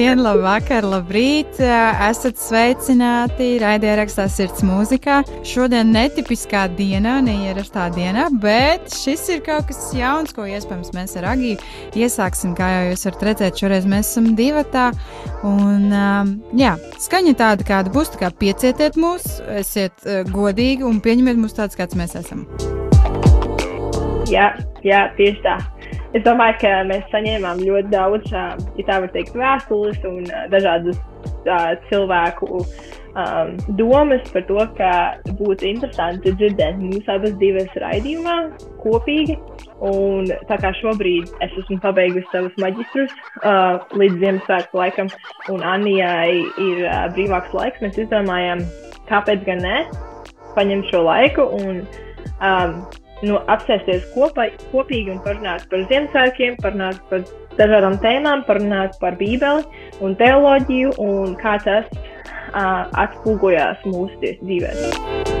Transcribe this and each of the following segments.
Labdien, labvakar, labrīt! Esat sveicināti raidījā rakstā sirds mūzikā. Šodien netipiskā dienā, neierastā dienā, bet šis ir kaut kas jauns, ko iespējams mēs ar Agiju iesāksim. Kā jau jūs varat redzēt, šoreiz mēs esam divatā. Un, jā, skaņa tāda, kāda būs, tā kā piecietiet mūs, esiet godīgi un pieņemiet mūs tādus, kāds mēs esam. Jā, jā tieši tā. Es domāju, ka mēs saņēmām ļoti daudz, ja tā var teikt, vēstules un dažādas cilvēku um, domas par to, ka būtu interesanti dzirdēt mūsu abas divas raidījumā kopīgi. Un tā kā šobrīd es esmu pabeigusi savus maģistrus uh, līdz Ziemassvētku laikam, un Anijai ir uh, brīvāks laiks, mēs izdomājām, kāpēc gan ne, paņemt šo laiku un um, nu, apsēsties kopā, kopīgi un parunāt par Ziemassvētkiem, parunāt par dažādām tēmām, parunāt par Bībeli un teoloģiju un kā tas uh, atspūgojās mūsu dzīvēm.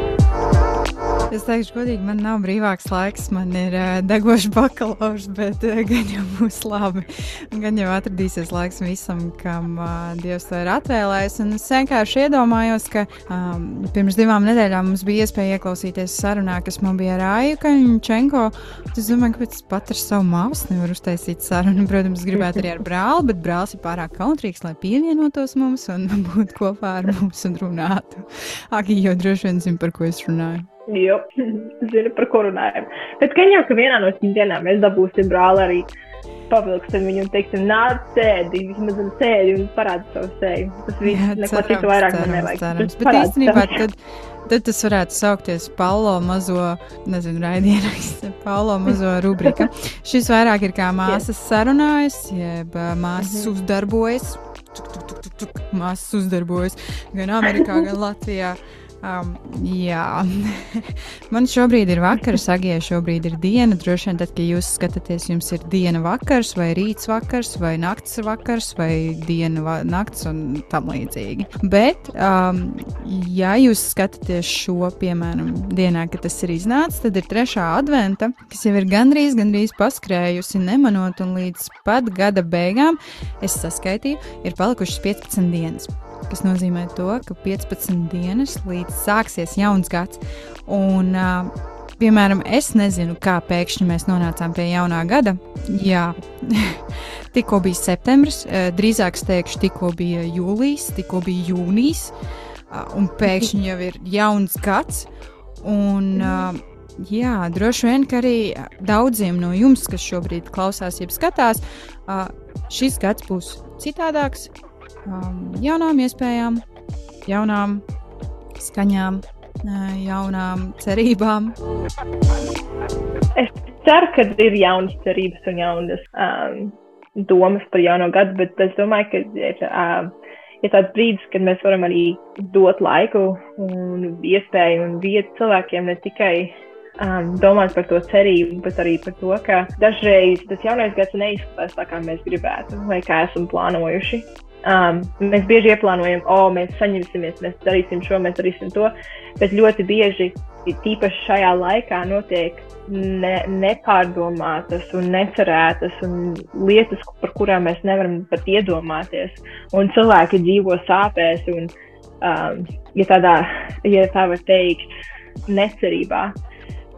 Es teikšu, godīgi, man nav brīvāks laiks, man ir uh, degošs bakalaurs, bet uh, gan jau būs labi. Gan jau atradīsies laiks visam, kam uh, Dievs to ir atvēlējis. Un es vienkārši iedomājos, ka um, pirms divām nedēļām mums bija iespēja ieklausīties sarunā, kas man bija ar Aiju Kaņķenko. Es domāju, ka pēc pat ar savu māsu nevar uztaisīt sarunu. Protams, gribētu arī ar brāli, bet brālis ir pārāk kautrīgs, lai pievienotos mums un būtu kopā ar mums un runātu. Aki jau droši vien zina, par ko es runāju. Jo, zinu, par ko runājam. Bet gan jau, ka vienā no šīm dienām mēs dabūsim brāli arī pavilksim viņu un teiksim, nāc, sēdi, vismaz un sēdi un parādi savu seju. Tas viss, Jā, neko cerams, citu vairāk cerams, man nevajag. Cerams. Bet īstenībā, tad, tad tas varētu saukties Paulo mazo, nezinu, raidierakstu, Paulo mazo rubrika. Šis vairāk ir kā māsas sarunājas, jeb māsas -hmm. uzdarbojas. Tuk, tuk, tuk, tuk, tuk, māsas uzdarbojas gan Amerikā, gan Latvijā. Um, jā, man šobrīd ir vakars, Agijai šobrīd ir diena. Droši vien, tad, kad jūs skatāties, jums ir diena vakars, vai rīts vakars, vai nakts vakars, vai diena va nakts un tam līdzīgi. Bet, um, ja jūs skatāties šo, piemēram, dienā, kad tas ir iznācis, tad ir trešā adventa, kas jau ir gandrīz, gandrīz paskrējusi, nemanot, un līdz pat gada beigām es saskaitīju, ir palikušas 15 dienas kas nozīmē to, ka 15 dienas līdz sāksies jauns gads. Un, uh, piemēram, es nezinu, kā pēkšņi mēs nonācām pie jaunā gada. Jā, tikko bija septembris, drīzāk es teikšu, tikko bija jūlijas, tikko bija jūnijas, un pēkšņi jau ir jauns gads. Un, jā, droši vien, ka arī daudziem no jums, kas šobrīd klausās, jeb skatās, šis gads būs citādāks, um, jaunām iespējām, jaunām skaņām, jaunām cerībām. Es ceru, ka ir jaunas cerības un jaunas um, domas par jauno gadu, bet es domāju, ka ir, uh, ir tāds brīdis, kad mēs varam arī dot laiku un iespēju un vietu cilvēkiem ne tikai um, domāt par to cerību, bet arī par to, ka dažreiz tas jaunais gads neizskatās tā, kā mēs gribētu vai kā esam plānojuši. Um, mēs bieži ieplānojam, o, oh, mēs saņemsimies, mēs darīsim šo, mēs darīsim to, bet ļoti bieži, tīpaši šajā laikā, notiek ne, nepārdomātas un necerētas un lietas, par kurām mēs nevaram pat iedomāties. Un cilvēki dzīvo sāpēs un, um, ja, tādā, ja tā var teikt, necerībā.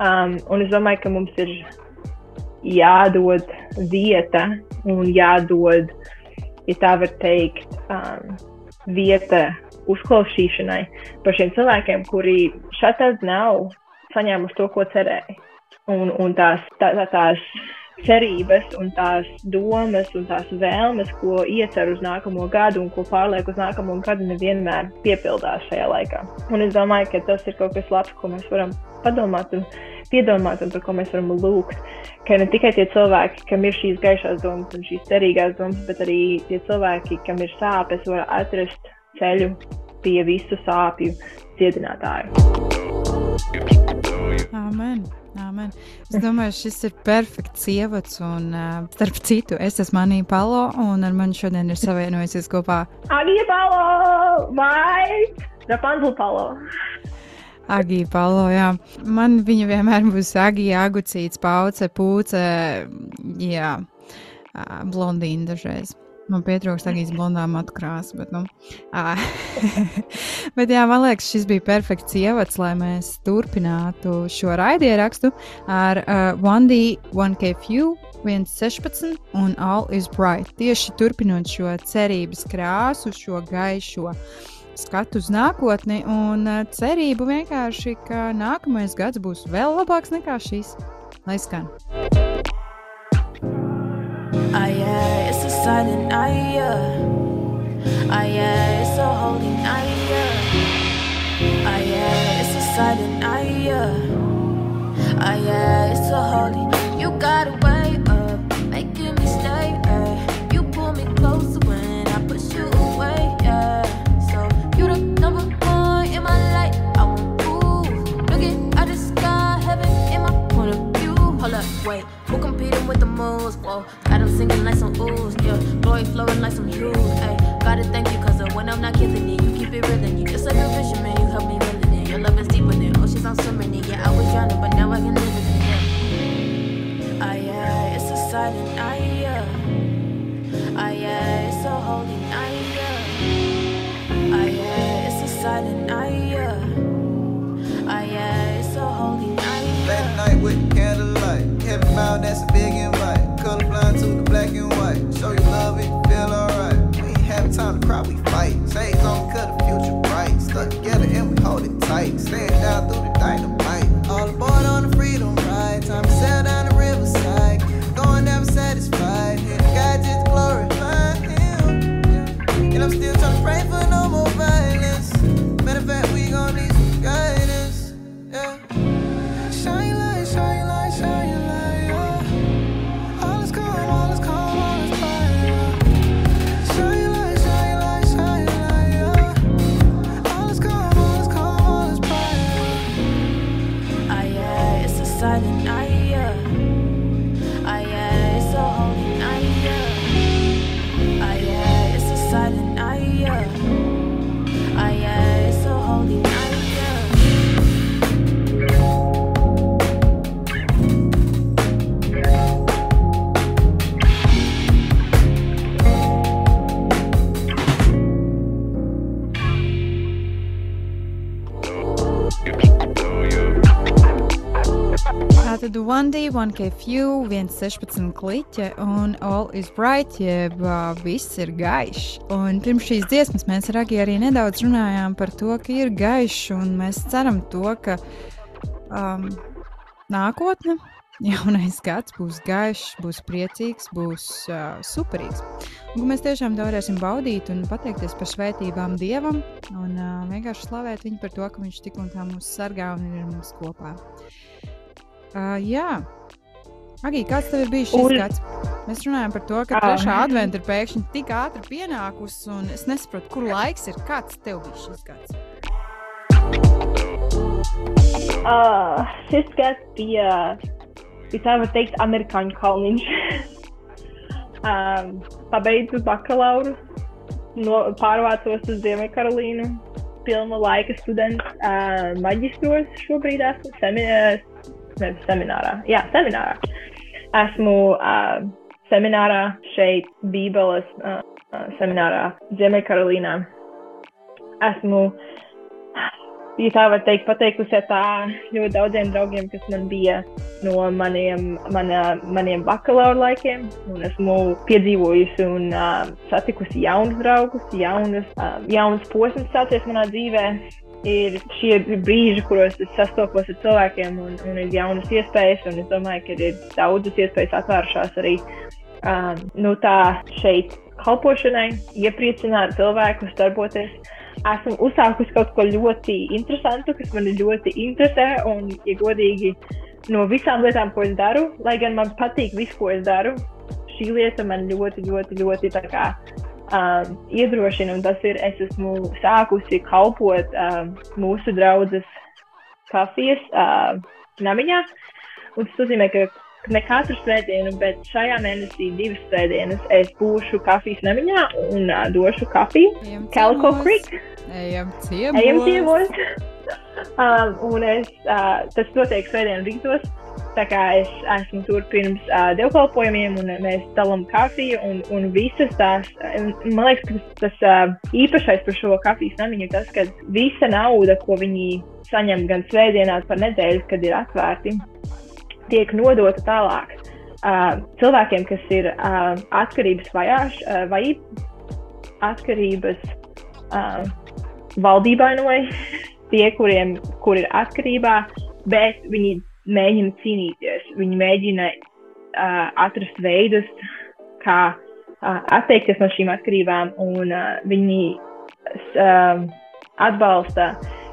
Um, un es domāju, ka mums ir jādod vieta un jādod ja tā var teikt, um, vieta uzklausīšanai par šiem cilvēkiem, kuri šādi nav saņēmuši to, ko cerēja. Un, un tās, tā, tā, tās cerības, un tās domas un tās vēlmes, ko iecer uz nākamo gadu un ko pārliek uz nākamo gadu, nevienmēr piepildās šajā laikā. Un es domāju, ka tas ir kaut kas labs, ko mēs varam padomāt un piedomāt un par ko mēs varam lūgt. Ka ne tikai tie cilvēki, kam ir šīs gaišās domas un šīs cerīgās domas, bet arī tie cilvēki, kam ir sāpes, var atrast ceļu pie visu sāpju dziedinātāju. Amen. Amen. Es domāju, šis ir perfekts ievads. Un, uh, starp citu, es esmu Anija Palo, un ar mani šodien ir savienojusies kopā Anija Palo vai Rapunzel Palo. Agija Palo, jā. Man viņa vienmēr būs Agija, Agucīts, Pauce, Pūce, jā, blondīna dažreiz. Man pietrūkst arī blondā matu krāsa. Bet, nu, bet jā, man liekas, šis bija perfekts ievads, lai mēs turpinātu šo raidierakstu ar uh, 1D, 1K Few, 116 un All is Bright. Tieši turpinot šo cerības krāsu, šo gaišo skatu uz nākotni un uh, cerību vienkārši, ka nākamais gads būs vēl labāks nekā šis. Lai skan! Ah, yeah, it's a silent night, yeah. Ah, yeah, it's a holy night, yeah. Ah, yeah, it's a silent night, yeah. Ah, yeah, it's a holy. You got away wait. Who competing with the moves? Whoa, got singing like some ooze, yeah. Glory flowing like some hues, ayy. Gotta thank you, cause when I'm not killing it, you keep it real you just like a fisherman, you help me reeling it. Your love is deeper than oceans, I'm swimming in. Yeah, I was drowning, but now I can live in it, yeah. Ah, it's a silent night, yeah. Ah, it's a holy night. Ah, yeah, it's a silent that's a big one. 1D, 1K Few, 116 kliķe un All is Bright, jeb uh, viss ir gaišs. Un pirms šīs dziesmas mēs ar Agiju arī nedaudz runājām par to, ka ir gaišs, un mēs ceram to, ka um, nākotne, jaunais gads būs gaišs, būs priecīgs, būs uh, superīgs. Un mēs tiešām to varēsim baudīt un pateikties par svētībām Dievam un uh, vienkārši slavēt viņu par to, ka viņš tik un tā mūs sargā un ir mums kopā. Uh, jā, Agī, kāds tev ir bijis šis Un- gads? Mēs runājam par to, ka Ah. trešā adventa ir pēkšņi tik ātri pienākusi, un es nesaprotu, kur laiks ir. Kāds tev bija šis gads? Uh, šis gads bija, ja tā var teikt, amerikāņu kalniņš. um, pabeidzu bakalauru, no, pārvācos uz Ziemeļkarolīnu, pilna laika students, uh, maģistros šobrīd esmu semi, uh, ne, seminārā. Jā, seminārā. Esmu uh, seminārā šeit, Bībeles uh, uh, seminārā Ziemeļkarolīnā. Esmu ja tā var teikt, pateikusi tā ļoti daudziem draugiem, kas man bija no maniem, mana, maniem bakalaura laikiem. Un esmu piedzīvojusi un uh, satikusi jaunus draugus, jaunus, uh, jaunus posmus sācies manā dzīvē. Ir šie brīži, kuros es sastopos ar cilvēkiem, un, un ir jaunas iespējas. Un es domāju, ka ir daudzas iespējas atvērušās arī um, nu, tā šeit kalpošanai, iepriecināt cilvēkus, darboties esmu uzsākusi kaut ko ļoti interesantu, kas man ļoti interesē. Un, ja godīgi, no visām lietām, ko es daru, lai gan man patīk viss, ko es daru, šī lieta man ļoti, ļoti, ļoti tā kā um, iedrošina, un tas ir, es esmu sākusi kalpot um, mūsu draudzes kafijas uh, namiņā, un tas nozīmē, ka ne katru svētdienu, bet šajā mēnesī divas svētdienas es būšu kafijas namiņā un uh, došu kafiju Kalko Creek. Ejam ciemos. Ejam ciemos. um, un es, uh, tas notiek svētdienu rītos. Tā kā es esmu tur pirms uh, dievkalpojumiem, un mēs dalām kafiju, un, un visas tās, man liekas, ka tas, uh, īpašais par šo kafijas namiņu ir tas, ka visa nauda, ko viņi saņem gan svētdienās par nedēļu, kad ir atvērti, tiek nodota tālāk uh, cilvēkiem, kas ir uh, atkarības vajāš, uh, vai atkarības uh, valdībai, tie, kuriem kur ir atkarībā, bet viņi mēģina cīnīties. Viņi mēģina uh, atrast veidus, kā uh, atteikties no šīm atkarībām, un uh, viņi uh, atbalsta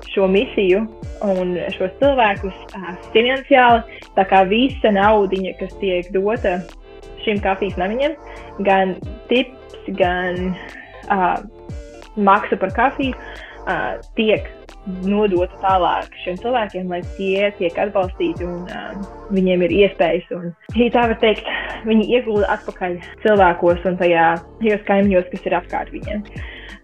šo misiju un šos cilvēkus uh, finansiāli. Tā kā visa naudiņa, kas tiek dota šim kafijas namiņam, gan tips, gan uh, maksa par kafiju, uh, tiek nodota tālāk šiem cilvēkiem, lai tie tiek atbalstīti un um, viņiem ir iespējas. Un, ja tā var teikt, viņi iegulda atpakaļ cilvēkos un tajā, tajos kaimiņos, kas ir apkārt viņiem.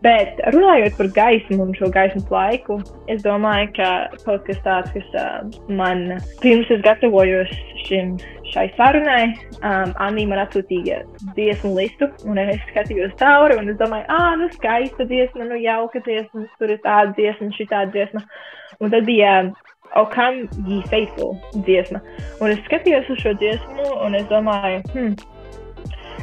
Bet runājot par gaismu un šo gaismas laiku, es domāju, ka kaut kas tāds, kas uh, man pirms es gatavojos šim, šai sarunai, um, Anī man atsūtīja dziesmu listu, un es skatījos cauri, un es domāju, ah, nu skaista dziesma, nu jauka dziesma, tur ir tāda dziesma, šī tāda dziesma. Un tad bija O Come Ye Faithful dziesma. Un es skatījos uz šo dziesmu, un es domāju, hmm,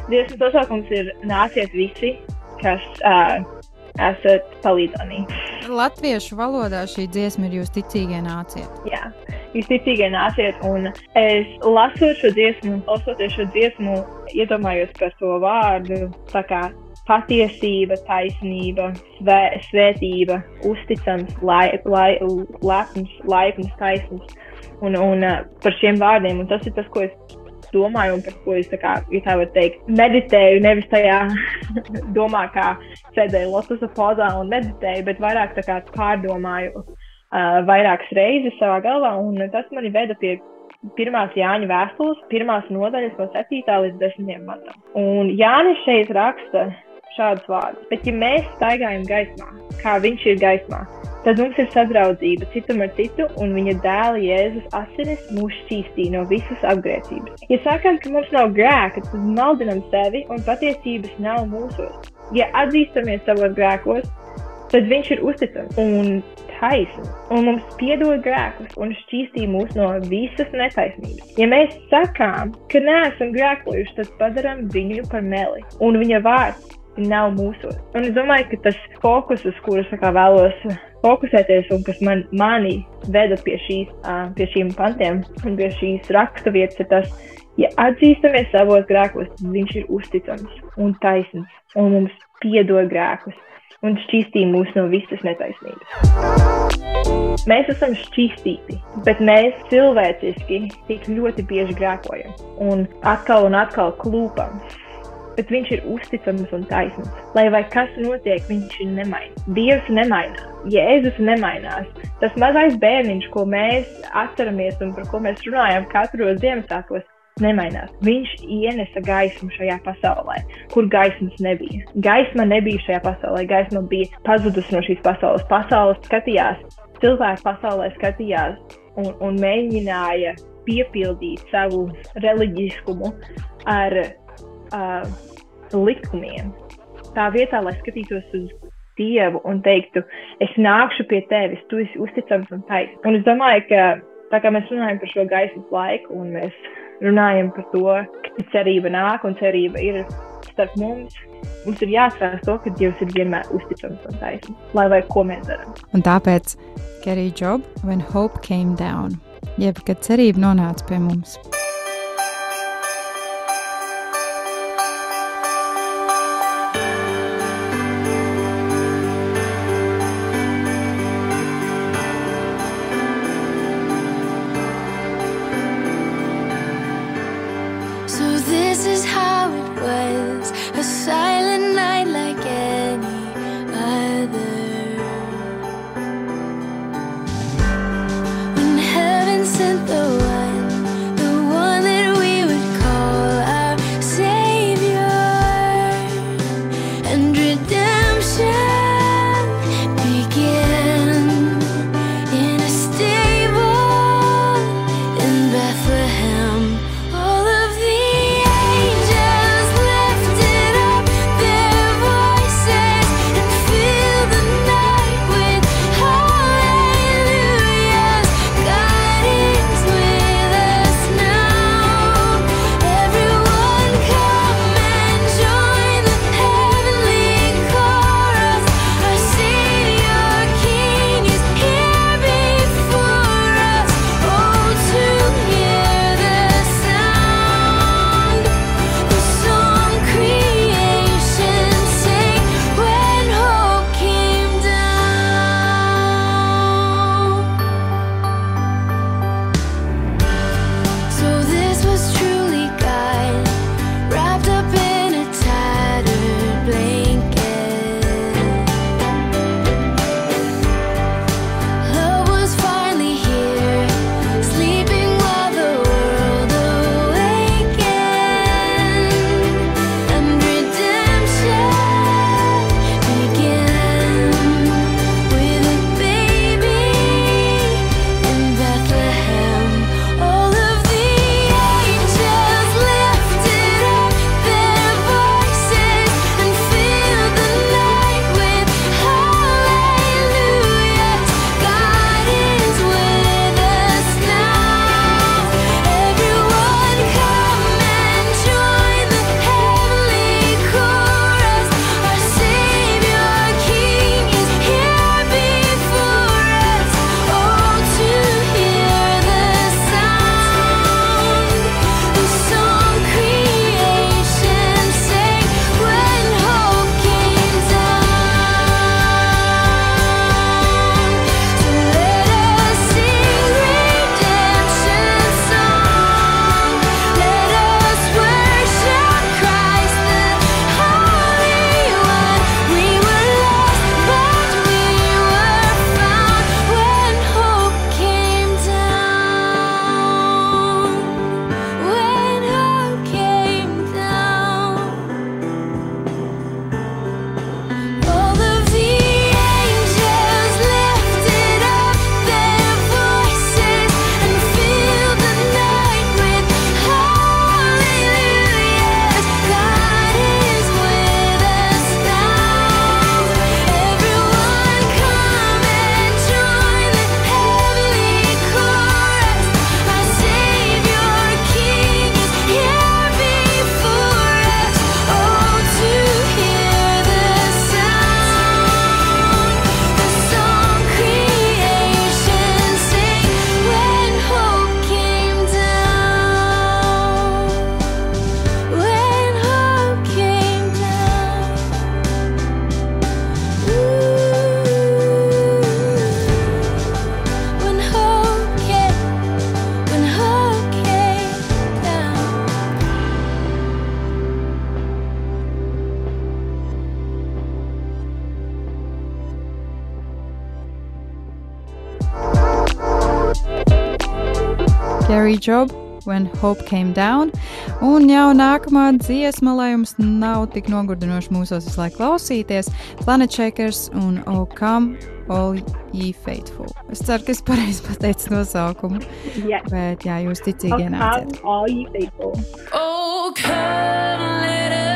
dziesmas nosaukums ir Nāciet visi, kas uh, esat palīdzami. Latviešu valodā šī dziesma ir jūs ticīgie nāciet. Jā, jūs ticīgie nāciet, un es lasot šo dziesmu, klausoties šo dziesmu, iedomājos par to vārdu, patiesība, taisnība, svē, svētība, uzticams, lai, lai, lepns, laipns, taisns. Un, un uh, par šiem vārdiem, un tas ir tas, ko es domāju un par ko es tā kā, ja tā var teikt, meditēju. Nevis tajā domā, kā sēdēju lotusa pozā un meditēju, bet vairāk tā kā pārdomāju uh, vairākas reizes savā galvā. Un tas mani veda pie pirmās Jāņa vēstules, pirmās nodaļas no 7. līdz 10. matam. Un Jānis šeit raksta šādus vārdus. Bet, ja mēs staigājam gaismā, kā viņš ir gaismā, Tad mums ir sadraudzība citam ar citu, un viņa dēla Jēzus asinis mūs šķīstī no visas apgrēcības. Ja sakām, ka mums nav grēka, tad maldinam sevi, un patiesības nav mūsos. Ja atzīstamies savos grēkos, tad viņš ir uzticams un taisns, un mums piedod grēkus un šķīstī mūs no visas netaisnības. Ja mēs sakām, ka neesam grēkojuši, tad padaram viņu par meli, un viņa vārds nav mūsos. Un es domāju, ka tas fokus, uz kurus vēlos fokusēties un kas man, mani veda pie, šīs, pie šīm pantiem un pie šīs raksturvietas, ir tas, ja atzīstamies savos grēkos, tad viņš ir uzticams un taisns un mums piedod grēkus un šķīstī mūs no visas netaisnības. Mēs esam šķīstīti, bet mēs cilvēciski tik ļoti bieži grēkojam un atkal un atkal klūpam bet viņš ir uzticams un taisns. Lai vai kas notiek, viņš ir nemainīgs. Dievs nemainās, Jēzus nemainās. Tas mazais bērniņš, ko mēs atceramies un par ko mēs runājam katros Ziemassvētkos, nemainās. Viņš ienesa gaismu šajā pasaulē, kur gaismas nebija. Gaisma nebija šajā pasaulē, gaisma bija pazudusi no šīs pasaules. Pasaule skatījās, cilvēki pasaulē skatījās un, un mēģināja piepildīt savu reliģiskumu ar uh, likumiem. Tā vietā, lai skatītos uz Dievu un teiktu, es nākšu pie tevis, tu esi uzticams un taisnīgs. Un es domāju, ka tā kā mēs runājam par šo gaismas laiku, un mēs runājam par to, ka cerība nāk un cerība ir starp mums, mums ir jāatcerās to, ka Dievs ir vienmēr uzticams un taisnīgs, lai vai ko mēs darām. Un tāpēc Kerry Job, when hope came down, jeb kad cerība nonāca pie mums. Carrie Job. When Hope Came Down. Un jau nākamā dziesma, lai jums nav tik nogurdinoši mūsos visu laiku klausīties, Planet Shakers un Oh Come All Ye Faithful. Es ceru, ka es pareizi pateicu nosaukumu. Yes. Bet, jā, jūs ticīgi ienāciet. All you faithful. Oh, come let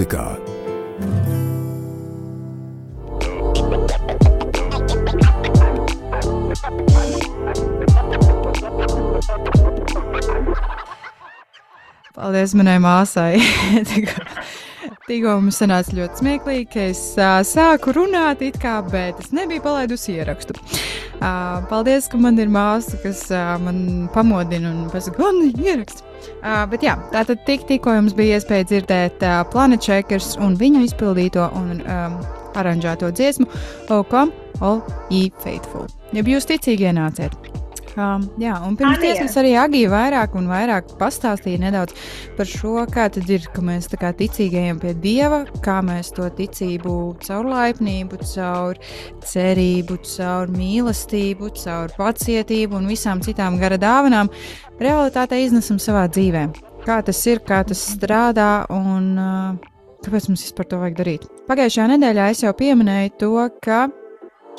mūzikā. Paldies manai māsai. Tikko- mums sanāca ļoti smieklīgi, ka es uh, sāku runāt, kā, bet es nebiju palaidusi ierakstu. Uh, paldies, ka man ir māsa, kas uh, man pamodina un pasaka, un ieraksts. Uh, bet jā, tātad tik, tikko jums bija iespēja dzirdēt uh, Planet Checkers un viņu izpildīto un um, aranžēto dziesmu O Come All Ye Faithful. Ja jūs ticīgi ienāciet. Um, jā, un pirms dziesmas arī Agija vairāk un vairāk pastāstīja nedaudz par šo, kā tad ir, ka mēs tā kā ticīgi ejam pie Dieva, kā mēs to ticību caur laipnību, caur cerību, caur mīlestību, caur pacietību un visām citām gara dāvanām realitātē iznesam savā dzīvē. kā tas ir, kā tas strādā un uh, kāpēc mums vispār to vajag darīt. Pagājušajā nedēļā es jau pieminēju to, ka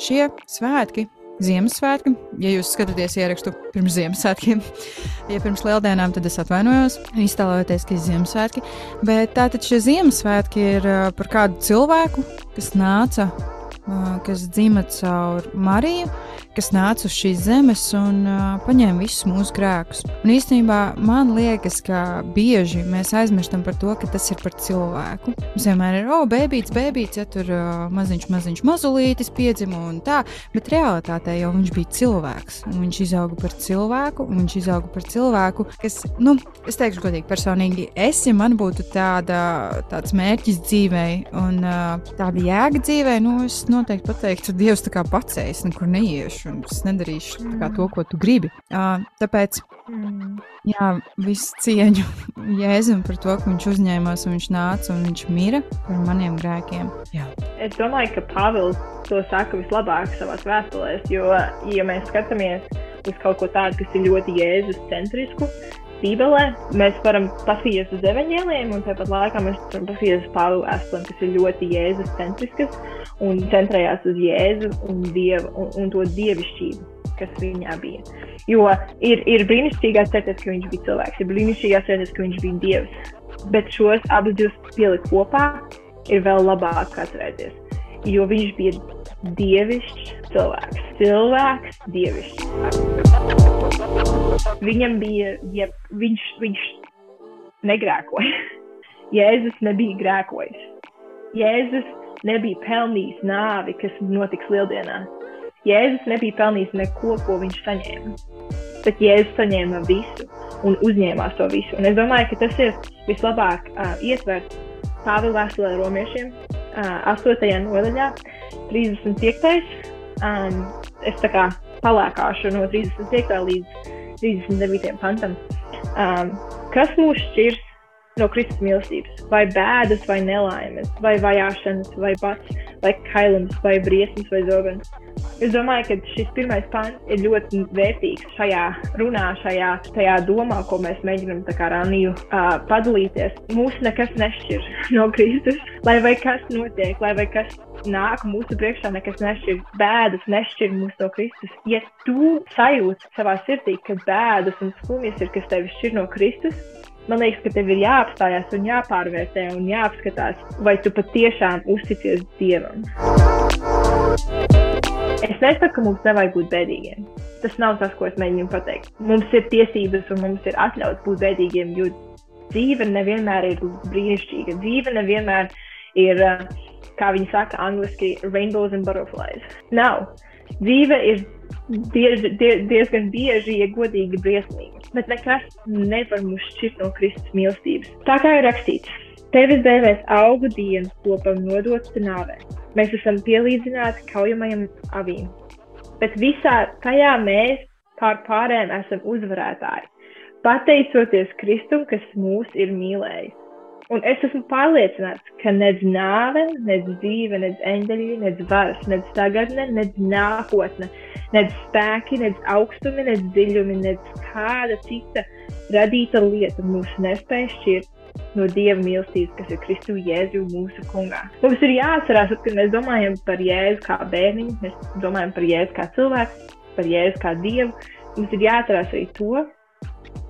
šie svētki, Ziemassvētki, ja jūs skatāties ierakstu pirms Ziemassvētkiem, ja pirms lieldienām, tad es atvainojos, iztēlojoties, ka ir Ziemassvētki. Bet tātad šie Ziemassvētki ir par kādu cilvēku, kas nāca, kas dzima caur Mariju, kas nāca uz šīs zemes un uh, paņēma visus mūsu grēkus. Un īstenībā man liekas, ka bieži mēs aizmirstam par to, ka tas ir par cilvēku. Mums vienmēr ir, oh, bērns, bērns, ja tur uh, maziņš, maziņš mazulītis piedzima un tā, bet realitātē jau viņš bija cilvēks. Viņš izauga par cilvēku, un viņš izauga par cilvēku, kas, nu, es teikšu godīgi, personīgi, es, ja man būtu tāda, tāds mērķis dzīvē un uh, tāda jēga dzīvē, nu, es noteikti pateiktu, Dievs tā kā pacēs, nekur neiešu, un es nedarīšu kā to, ko tu gribi. Uh, tāpēc Mm. Jā, visu cieņu Jēzum par to, ka viņš uzņēmās un viņš nāca un viņš mira par maniem grēkiem. Jā, Es domāju, ka Pāvils to saka vislabāk savā vēstulēs, jo, ja mēs skatāmies uz kaut ko tādu, kas ir ļoti jēzus centrisku, Bībelē mēs varam paskatīties uz evaņģēliem, un tāpat laikā mēs varam paskatīties uz Pāvila vēstulēm, kas ir ļoti jēzus centriskas un centrējās uz Jēzu un, dievu, un, un to dievišķību, kas viņā bija. Jo ir, ir brīnišķīgi atcerēties, ka viņš bija cilvēks, ir brīnišķīgi atcerēties, ka viņš bija dievs. Bet šos abus divus pielikt kopā ir vēl labāk atcerēties. Jo viņš bija dievišķs cilvēks. Cilvēks, dievišķs. Viņam bija, ja viņš, viņš negrēkoja. Jēzus nebija grēkojis. Jēzus nebija pelnījis nāvi, kas notiks lieldienā. Jēzus nebija pelnījis neko, ko viņš saņēma. Bet Jēzus saņēma visu un uzņēmās to visu. Un es domāju, ka tas ir vislabāk uh, ietverts Pāvila vēstulē romiešiem, uh, 8. nodaļā, 35. Um, es tā kā palēkāšu no 35. līdz 39. pantam. Um, kas mūs šķirs no Kristus mīlestības? Vai bēdas, vai nelaimes, vai vajāšanas, vai bats, vai kailums, vai briesmas, vai zobens? Es domāju, ka šis pirmais pants ir ļoti vērtīgs šajā runā, šajā tajā domā, ko mēs mēģinām Raniju uh, padalīties. Mūs nekas nešķir no Kristus, lai vai kas notiek, lai vai kas nāk mūsu priekšā, nekas nešķir. Bēdas nešķir mūs no Kristus. Ja tu sajūti savā sirdī, ka bēdas un skumjas ir, kas tevi šķir no Kristus, man liekas, ka tev ir jāapstājās un jāpārvērtē un jāapskatās, vai tu patiešām uzticies Dievam. Es nesaku, ka mums nevajag būt bēdīgiem. Tas nav tas, ko es mēģinu pateikt. Mums ir tiesības un mums ir atļauts būt bēdīgiem, jo dzīve nevienmēr ir brīnišķīga. Dzīve nevienmēr ir, uh, kā viņi saka, angliski, rainbows and butterflies. Nav. Dzīve ir diez, die, diezgan bieži, ja godīgi, briesmīga. Bet nekas nevar mūs šķirt no Kristus mīlestības. Tā kā ir rakstīts, tevis dēvēs augu dienas kopam nodots nāvē. Mēs esam pielīdzināti kaujamajam avīm. Bet visā tajā mēs pār pārējiem esam uzvarētāji. Pateicoties Kristum, kas mūs ir mīlējis. Un es esmu pārliecināts, ka nedz nāve, nedz dzīve, nedz eņģeļi, nedz varas, nedz tagadne, nedz nākotne, nedz spēki, nedz augstumi, nedz dziļumi, nedz kāda cita radīta lieta mūs nespēj šķirt no Dieva mīlestības, kas ir Kristu Jēzu mūsu kungā. Mums ir jāatcerās, kad mēs domājam par Jēzu kā bērniņu, mēs domājam par Jēzu kā cilvēku, par Jēzu kā Dievu. Mums ir jāatcerās arī to,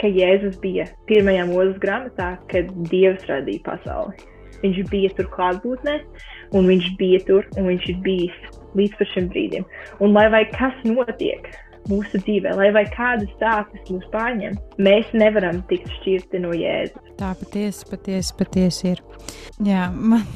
ka Jēzus bija pirmajā mūža grāmatā, kad Dievs radīja pasauli. Viņš bija tur klātbūtnē, un viņš bija tur, un viņš ir bijis līdz šim brīdim. Un lai vai kas notiek mūsu dzīvē, lai vai kādas stāstas mūs pārņem, mēs nevaram tikt šķirti no Jēzus. tā patiesi, patiesi, patiesi ir. Jā, man.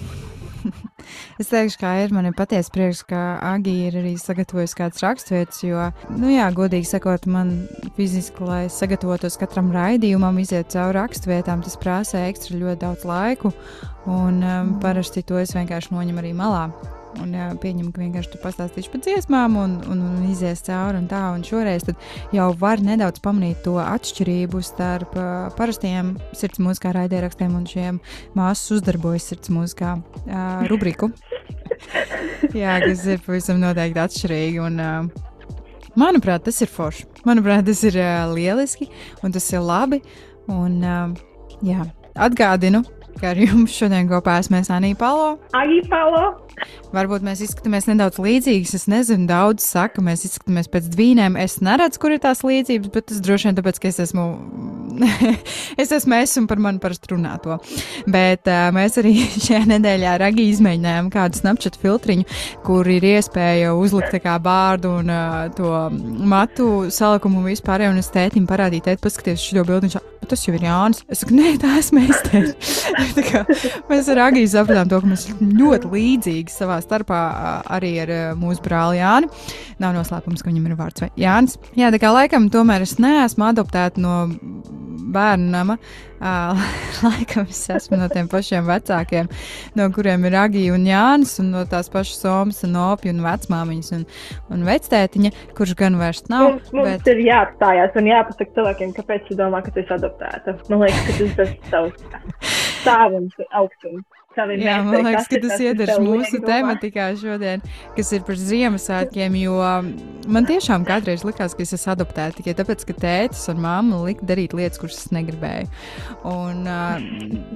Es teikšu, kā ir. Man ir patiesa prieks, ka Agija ir arī sagatavojusi kādas raksturvietas, jo, nu, jā, godīgi sakot, man fiziski, lai sagatavotos katram raidījumam, iziet cauri raksturvietām, tas prasa ekstra ļoti daudz laiku. Un um, parasti to es vienkārši noņemu arī malā. Un jā, pieņemu, ka vienkārši tu pastāstīsi par dziesmām, un, un, un izies cauri un tā. Un šoreiz jau var nedaudz pamanīt to atšķirību starp uh, parastiem sirds mūzikā raidierakstiem un šiem māsas uzdarbojas sirds mūzikā uh, rubriku. jā, kas ir pavisam noteikti atšķirīgi. Un, uh, manuprāt, tas ir forši. Manuprāt, tas ir uh, lieliski un tas ir labi. Un, uh, Jā, atgādinu, ka ar jums šodien kopā esmu Anija Palo. Agi Palo. Varbūt mēs izskatāmies nedaudz līdzīgas. Es nezinu, daudz saka, mēs izskatāmies pēc dvīnēm. Es neredzu, kur ir tās līdzības, bet tas droši vien tāpēc, ka es esmu. es esmu es un par mani parasti runā to. Bet uh, mēs arī šajā nedēļā ar Agiju izmēģinājām kādu Snapchat filtriņu, kur ir iespēja uzlikt kā bārdu un uh, to matu salikumu un vispār. Un es tētim parādīju, tēt, paskaties šo bildi. Viņš saka, "Bet tas jau ir Jānis. Es saku, nē, tā esmu es. tēt." Tā kā mēs ar Agiju sapratām to, ka mēs ļoti līdzīgi savā starpā arī ar mūsu brāli Jāni. Nav noslēpums, ka viņam ir vārds vai Jānis. Jā, tā kā laikam tomēr es neesmu adoptēta no bērnu nama. Ā, Laikam es esmu no tiem pašiem vecākiem, no kuriem ir Agija un Jānis, un no tās pašas Somas, un Opija un vecmāmiņas un, un vectētiņa, kurš gan vairs nav. Mums, mums bet- ir jāapstājās un jāpasaka cilvēkiem, kāpēc tu domā, ka tu esi adoptēta. Man liekas, ka tas ir tavs stāvums, augstums. Tavi Jā, man liekas, kas ka tas liek mūsu tematikā šodien, kas ir par Ziemassvētkiem. Jo man tiešām kādreiz likās, ka es esmu adoptēta tikai tāpēc, ka tētis un mamma lika darīt lietas, kuras es negribēju. Un, uh,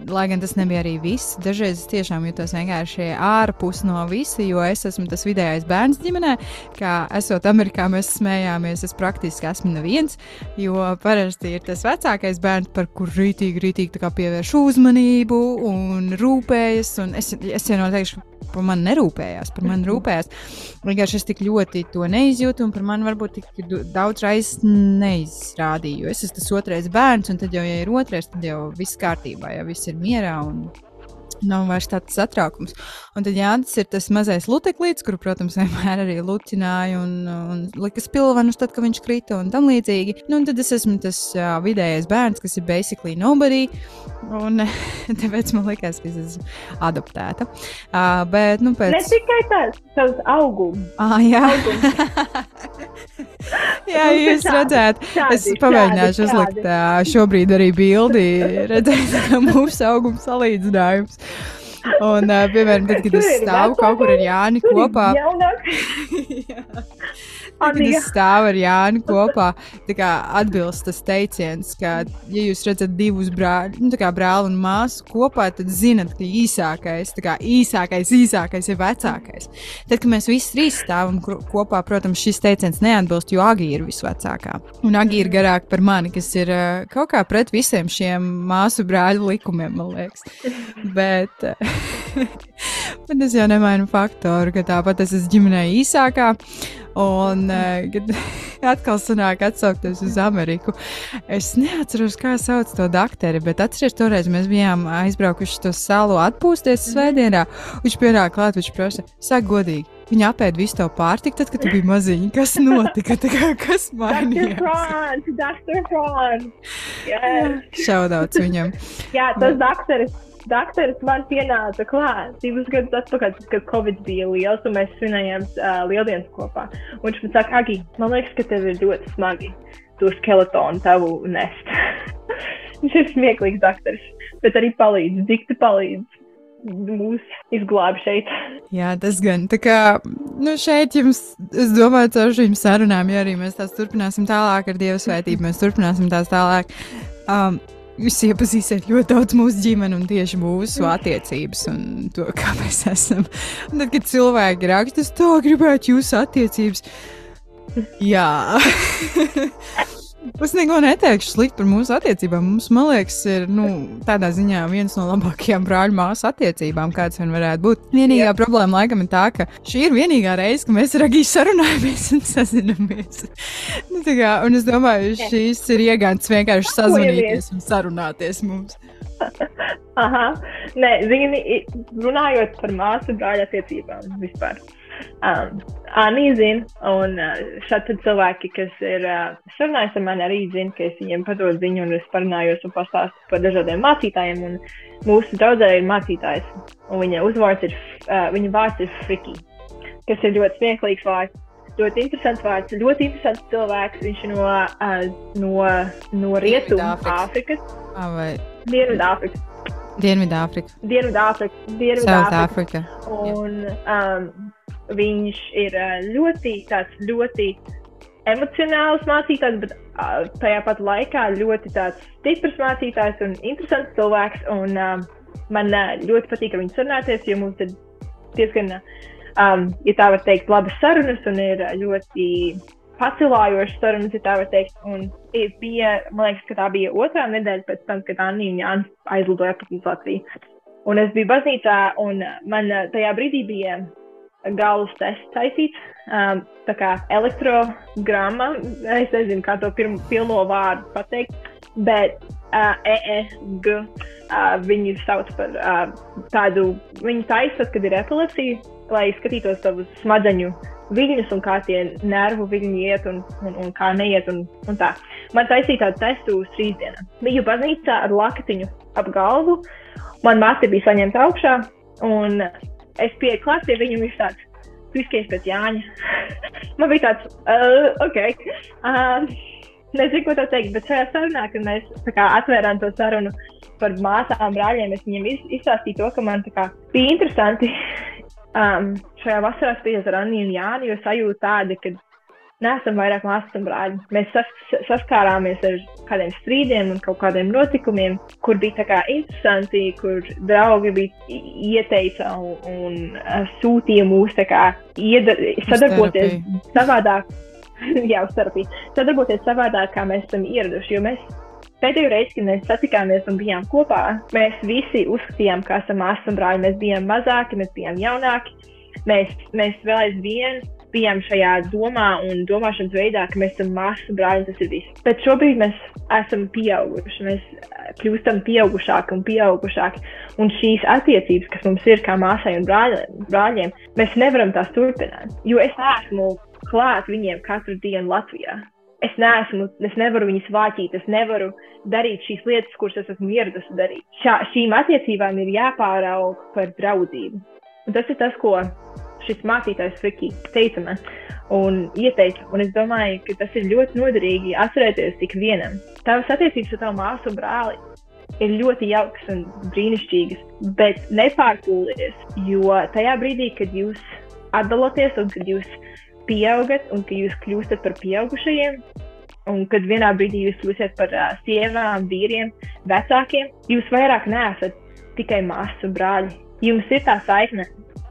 lai gan tas nebija arī viss, dažreiz es tiešām jutos vienkārši ārpus no visa, jo es esmu tas vidējais bērns ģimenē. Kā esot Amerikā, mēs smējāmies, es praktiski esmu neviens, jo parasti ir tas vecākais bērns, par kuru rītīgi, rītīgi pievērš uzmanību un rūpējas. Un es, es jau noteikti par mani nerūpējās, par mani rūpējās. Vienkārši es tik ļoti to neizjūtu, un par mani varbūt tik daudz reizes neizrādīju. Es esmu tas otrais bērns, un tad jau, ja ir otrais, tad jau viss kārtībā, jau viss ir mierā. Un... Nav vairs tāds satraukums. Un tad Jānis ir tas mazais luteklīds, kuru, protams, vienmēr arī lucināja un, un lika spilvenus, tad, kad viņš krita un tam līdzīgi. Nu, un tad es esmu tas uh, vidējais bērns, kas ir basically nobody. Un tāpēc man liekas, ka es esmu adoptēta. Uh, bet, nu, Ne pēc tikai tas, tavs augums. Ah, jā, jā Nu, jūs šādi, redzētu. šādi, Es pamēģināšu šādi, uzlikt šādi. ā, šobrīd arī bildi, redzēt, kā mūsu auguma salīdzinājums. Un, ā, piemēram, tad, kad es stāvu kaut kur ar Jāni kopā, jaunāks. Kad es stāvu ar Jānu kopā, tā kā atbilst tas teiciens, ka, ja jūs redzat divus brāļus, nu, tā kā brāli un māsu kopā, tad zinat, ka īsākais, tā kā īsākais, īsākais ir vecākais. Tad, kad mēs visi trīs stāvam kopā, protams, šis teiciens neatbilst, jo Agija ir visvecākā. Un Agija ir garāka par mani, kas ir uh, kaut kā pret visiem šiem māsu brāļu likumiem, man liekas. Bet, uh, bet es jau nemainu faktoru, ka tāpat es esmu ģimenē īsākā. Un, uh, kad atkal sanāk atsaukties uz Ameriku, es neatceros, kā sauc to doktori, bet atceros, toreiz mēs bijām aizbraukuši to salu atpūsties svētdienā. Viņš pienāk klāt, viņš prasa, saka godīgi. Viņa apēda visu tavu pārtiku, tad, kad tu biji maziņa. Kas notika? Kā, kas Dr. mainījās? Franz, Dr. Franz. Yes. Šaudauts viņam. Jā, tas doktoris. Doktoris man pienāca klāt divus gadus atpakaļ, kad Covid bija liels, un mēs svinējām uh, lieldienas kopā. Un viņš man saka, Agi, man liekas, ka tev ir ļoti smagi to skeletonu tavu nest. viņš ir smieklīgs doktoris, bet arī palīdz, dikti palīdz mūs izglābt šeit. Jā, tas gan. Tā kā nu šeit jums, es domāju, caur šīm sarunām, ja arī mēs tās turpināsim tālāk ar Dieva svētību, mēs turpināsim tās tālāk. Um, Jūs iepazīsiet ļoti daudz mūsu ģimeni un tieši mūsu attiecības un to, kā mēs esam. Un tad, kad cilvēki raksta, es to gribētu jūsu attiecības. Jā. Es neko neteikšu slikti par mūsu attiecībām. Mums, man liekas, ir nu, tādā ziņā viens no labākajām brāļu māsu attiecībām, kāds vien varētu būt. Vienīgā yeah. problēma laikam ir tā, ka šī ir vienīgā reize, kad mēs ar Agiju sarunājamies un sazinamies. nu, kā, un es domāju, šīs ir iegāns vienkārši sazvanīties un sarunāties mums. Aha, nē, zini, runājot par māsu brāļa attiecībām vispār. Um, Anī zina, un šādi cilvēki, kas ir sarunājuši ar mani, arī zina, ka es viņiem padodu ziņu, un es parunājos un pastāstu par dažādiem mācītājiem. Mūsu draudzē ir mācītājs, un viņa uzvārds ir, viņa vārds ir Friki, kas ir ļoti smieklīgs vārds. Ļoti interesants vārds, ļoti interesants cilvēks. Viņš ir no, no, no Rietumu Dienvidāfrikas. Dienvidāfrika, Dienvidāfrika, Dienvidāfrika. Un um, viņš ir uh, ļoti, tāds ļoti emocionāls mācītājs, bet uh, tajā pat laikā ļoti tāds stiprs mācītājs un interesants cilvēks. Un, uh, man uh, ļoti patīk ar viņu sarunāties, jo mums ir diezgan, um, ja tā var teikt, labas sarunas un ir ļoti pacilājošas sarunas, ja tā var teikt. Un bija, man liekas, ka tā bija otrā nedēļa pēc tam, kad Anna un Jānis aizlidoja atpakaļ uz Latviju. Un es biju baznīcā, un man uh, tajā brīdī bija galvas tests taisīts. Um, tā kā elektrogramma, es nezinu, kā to pirmo, pilno vārdu pateikt, bet uh, EEG uh, viņu sauc par uh, tādu, viņu taisa, kad ir epilepsija, lai skatītos savus smadzeņu viļņus un kā tie nervu viļņi iet un, un, un kā neiet. Un, un tā. Man taisīja tādu testu uz trīs dienām. Biju baznīcā ar lakatiņu ap galvu. Man māte bija saņemta augšā, un es pieeju klāt pie viņa, un viņš tāds - viskais pēc Jāņa. Man bija tāds, uh, ok. Uh, nezinu, ko tā teikt, bet šajā sarunā, kad mēs kā, atvērām to sarunu par māsām, brāļiem, es viņiem iz, izstāstīju to, ka man kā, bija interesanti um, šajā vasarā spēlēt ar Annu un Jāni, jo sajūta tāda, ka neesam vairāk māsas un brāļi. Mēs sas, saskārāmies ar kādiem strīdiem un kaut kādiem notikumiem, kur bija tā kā interesanti, kur draugi bija ieteica un, un uh, sūtīja mūs kā ieda, sadarboties savādāk. Jā, uz terapiju. Sadarboties savādāk, kā mēs esam ieraduši. Jo mēs pēdējo reizi, kad mēs satikāmies un bijām kopā, mēs visi uzskatījām, ka esam māsas un brāļi. Mēs bijām mazāki, mēs bijām jaunāki. Mēs, mēs vēl aizvien bijām šajā domā un domāšanas veidā, ka mēs esam māsas un brāļi. Tas ir viss. Bet šobrīd mēs esam pieauguši. Mēs kļūstam pieaugušāki un pieaugušāki. Un šīs attiecības, kas mums ir kā māsai un brāļiem, mēs nevaram tās turpināt. Jo es neesmu klāt viņiem katru dienu Latvijā. Es neesmu, es nevaru viņus vāķīt, es nevaru darīt šīs lietas, kuras es esmu ieradusi darīt. Šā, šīm attiecībām ir jāpāraug par draudzību. Un tas ir tas, ko šis mācītājs Friki teica man un ieteica. Un es domāju, ka tas ir ļoti noderīgi atcerēties tik vienam. Tavas attiecības ar tavu māsu un brāli ir ļoti jaukas un brīnišķīgas, bet nepārpūlieties, jo tajā brīdī, kad jūs atdalāties un kad jūs pieaugat un kad jūs kļūstat par pieaugušajiem, un kad vienā brīdī jūs kļūsiet par uh, sievām, vīriem, vecākiem, jūs vairāk neesat tikai māsas un brāļi. Jums ir tā saikne,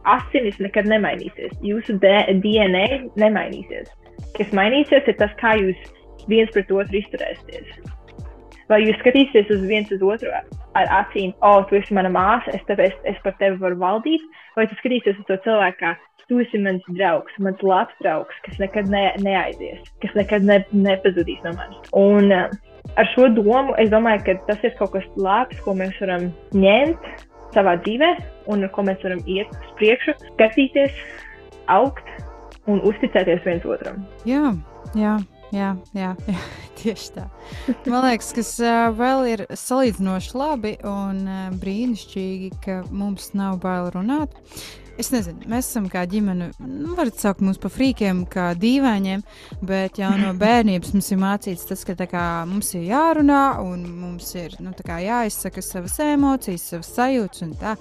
asinis nekad nemainīsies, jūsu DNA nemainīsies. Kas mainīsies, ir tas, kā jūs viens pret otru izturēsieties. Vai jūs skatīsieties uz viens uz otru ar acīm, o, oh, tu esi mana māsa, es, tev, es, es par tevi varu valdīt, vai tu skatīsies uz to cilvēku, kā tu esi mans draugs, mans labs draugs, kas nekad ne, neaizies, kas nekad ne, nepazudīs no manis. Un uh, ar šo domu es domāju, ka tas ir kaut kas labs, ko mēs varam ņemt savā dzīvē, un ar ko mēs varam iet uz priekšu, skatīties, augt un uzticēties viens otram. Jā, jā, jā, jā, jā tieši tā. Man liekas, kas uh, vēl ir salīdzinoši labi un uh, brīnišķīgi, ka mums nav bail runāt. Es nezinu, mēs esam kā ģimene, nu, varat saukt mūs par frīkiem, kā dīvainiem, bet jau no bērnības mums ir mācīts tas, ka kā, mums ir jārunā un mums ir nu, jāizsaka savas emocijas, savas sajūtas un tā.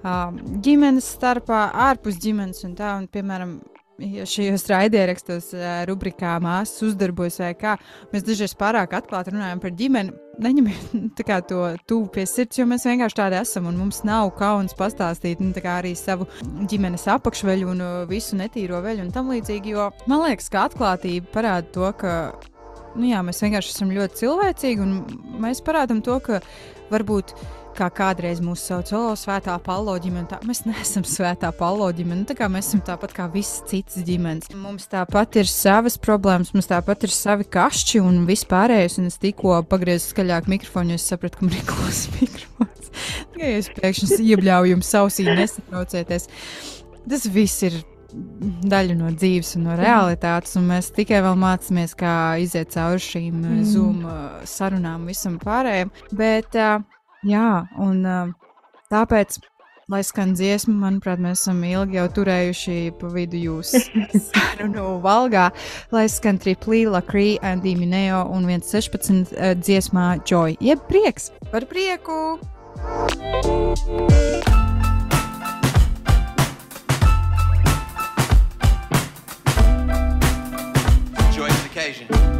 Uh, ģimenes starpā, ārpus ģimenes un tā, un, piemēram, ja šajos raidierakstos, uh, rubrikā māsas uzdarbojas vai kā, mēs dažreiz pārāk atklāti runājam par ģimeni. Neņemiet kā to tuvu pie sirds, jo mēs vienkārši tādi esam, un mums nav kauns pastāstīt nu, arī savu ģimenes apakšveļu un uh, visu netīro veļu un tam līdzīgi, jo man liekas, ka atklātība parāda to, ka nu, jā, mēs vienkārši esam ļoti cilvēcīgi, un mēs parādām to, ka varbūt kā kādreiz mūsu sauc par Svētā Paulo ģimeni. Tā, mēs neesam Svētā Paulo ģimene. Tā kā mēs esam tāpat kā visas citas ģimenes. Mums tāpat ir savas problēmas, mums tāpat ir savi kašķi un vispārējais. Un es tikko pagriezu skaļāk mikrofonu, jo es sapratu, ka man ir kluss mikrofons. Tikai es pēkšņi iebļauju jums ausī, nesatraucieties. Tas viss ir daļa no dzīves un no realitātes, un mēs tikai vēl mācāmies, kā iziet cauri šīm mm. Zoom uh, sarunām, visam pārējiem. Bet, uh, jā, un tāpēc, lai skan dziesma, manuprāt, mēs esam ilgi jau turējuši pa vidu jūs sarunu valgā, lai skan triplī, lakrī, Andy Mineo un 1.16 uh, dziesmā Joy, jeb prieks par prieku! Joy to occasion.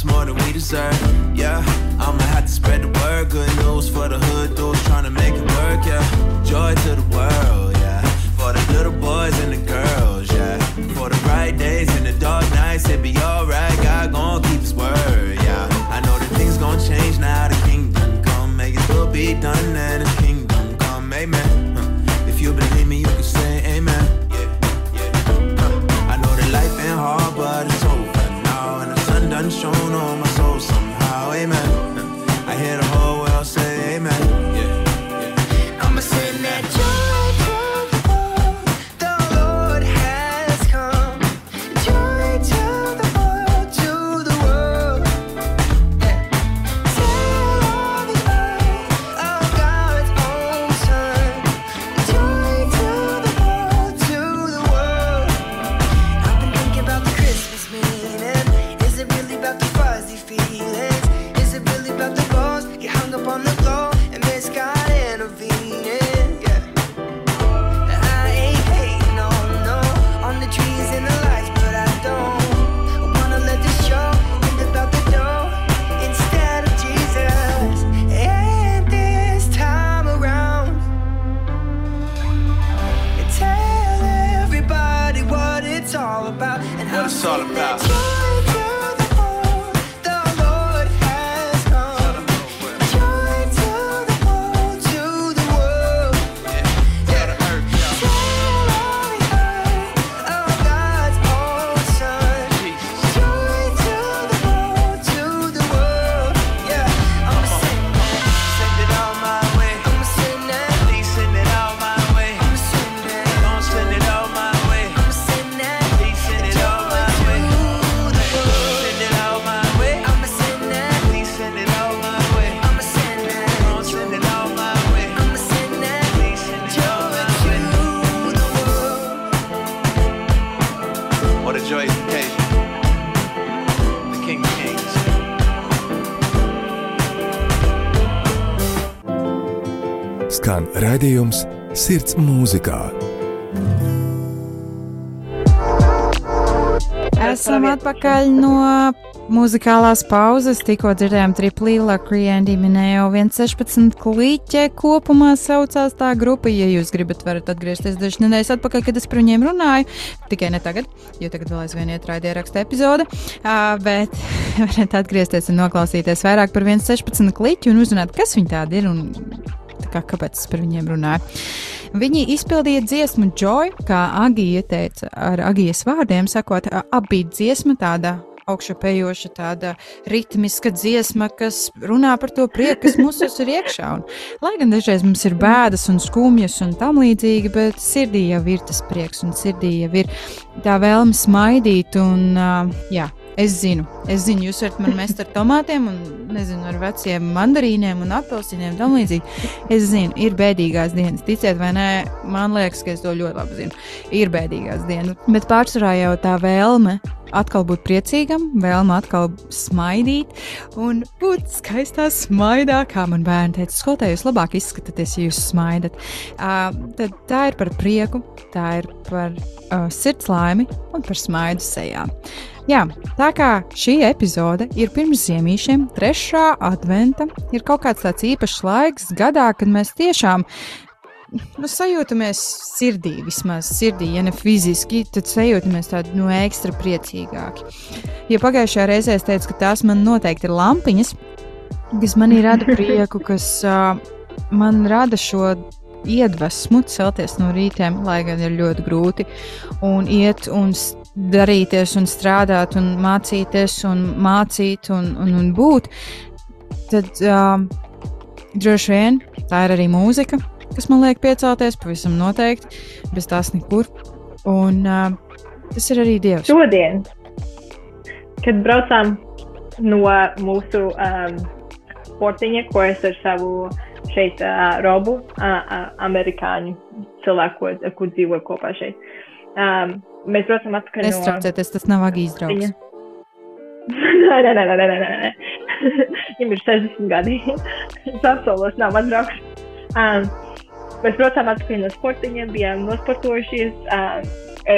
Us more than we deserve. Yeah, I'ma have to spread the word. Good news for the hood, dudes trying to make it work. Yeah, joy to the world. Yeah, for the little boys and the girls. Yeah, for the bright days and the dark nights, it be alright. Raidījums Sirds mūzikā. Esam atpakaļ no muzikālās pauzes. Tikko dzirdējām triplīla, Kriandi minēja 116 kliķe. Kopumā saucās tā grupa. Ja jūs gribat, varat atgriezties dažas nedēļas atpakaļ, kad es par viņiem runāju. Tikai ne tagad, jo tagad vēl aizvien iet raidieraksta epizode. Uh, bet varat atgriezties un noklausīties vairāk par 116 kliķu un uzzināt, kas viņi tādi ir. Un kā, kāpēc es par viņiem runāju? Viņi izpildīja dziesmu Joy, kā Agija teica, ar Agijas vārdiem sakot, abi dziesma tāda augšupejoša, tāda ritmiska dziesma, kas runā par to prieku, kas mūsos ir iekšā. Un, lai gan dažreiz mums ir bēdas un skumjas un tam līdzīgi, bet sirdī jau ir tas prieks un sirdī jau ir tā vēlme smaidīt. Un, uh, jā, Es zinu, es zinu, jūs varat man mest ar tomātiem, un nezinu, ar veciem mandarīniem un apelsīniem tam līdzīgi. Es zinu, ir bēdīgās dienas. Ticiet vai nē, man liekas, ka es to ļoti labi zinu. Ir bēdīgās dienas, bet pārsvarā jau tā vēlme atkal būt priecīgam, vēlme atkal smaidīt un būt skaistā smaidā, kā man bērni teica. Skolotāji, jūs labāk izskatāties, ja jūs smaidat. Uh, tad tā ir par prieku, tā ir par uh, sirds laimi un par smaidu sejā. Jā, tā kā šī epizode ir pirms ziemīšiem, trešā adventa, ir kaut kāds tāds īpašs laiks gadā, kad mēs tiešām nu, sajūtamies sirdī, vismaz sirdī, ja ne fiziski, tad sajūtamies tādi nu, ekstra priecīgāki. Ja pagājušajā reizē es teicu, ka tās man noteikti ir lampiņas, kas manī rada prieku, kas uh, man rada šo iedvesmu celties no rītiem, lai gan ir ļoti grūti, un iet un darīties, un strādāt, un mācīties, un mācīt, un, un, un būt, tad uh, droši vien tā ir arī mūzika. Kas man liek piecelties, pavisam noteikti, bez tās nekur. Un uh, tas ir arī Dievs. Šodien, kad braucām no mūsu um, sportiņa, ko es ar savu šeit uh, robu, uh, uh, amerikāņu cilvēku, ar kur dzīvoju kopā šeit. Um, mēs braucam atpakaļ no Nestraucieties, tas nav agīs draugs. Nē, nē, nē, nē, nē, nē. Viņam ir 60 gadi. Viņš apsolos, nav mans draugs. Um, mēs braucām atpakaļ no sportiņa, bijām nosportojušies. E,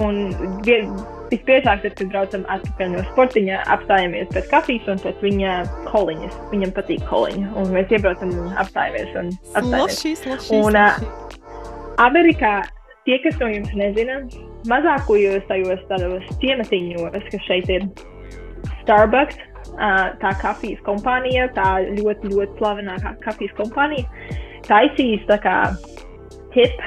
un visbiežāk, tad, kad braucam atpakaļ no sportiņa, apstājamies pēc kafijas un pēc viņa koliņas. Viņam patīk koliņa. Un mēs iebraucam un apstājamies. Un apstājamies. Slošīs, slošīs, Un, slošīs. Amerikā tie, kas no jums nezina, mazākajos tajos tādos ciematiņos, kas šeit ir Starbucks, tā kafijas kompānija, tā ļoti, ļoti slavenā ka- kafijas kompānija, taisīs tā kā tip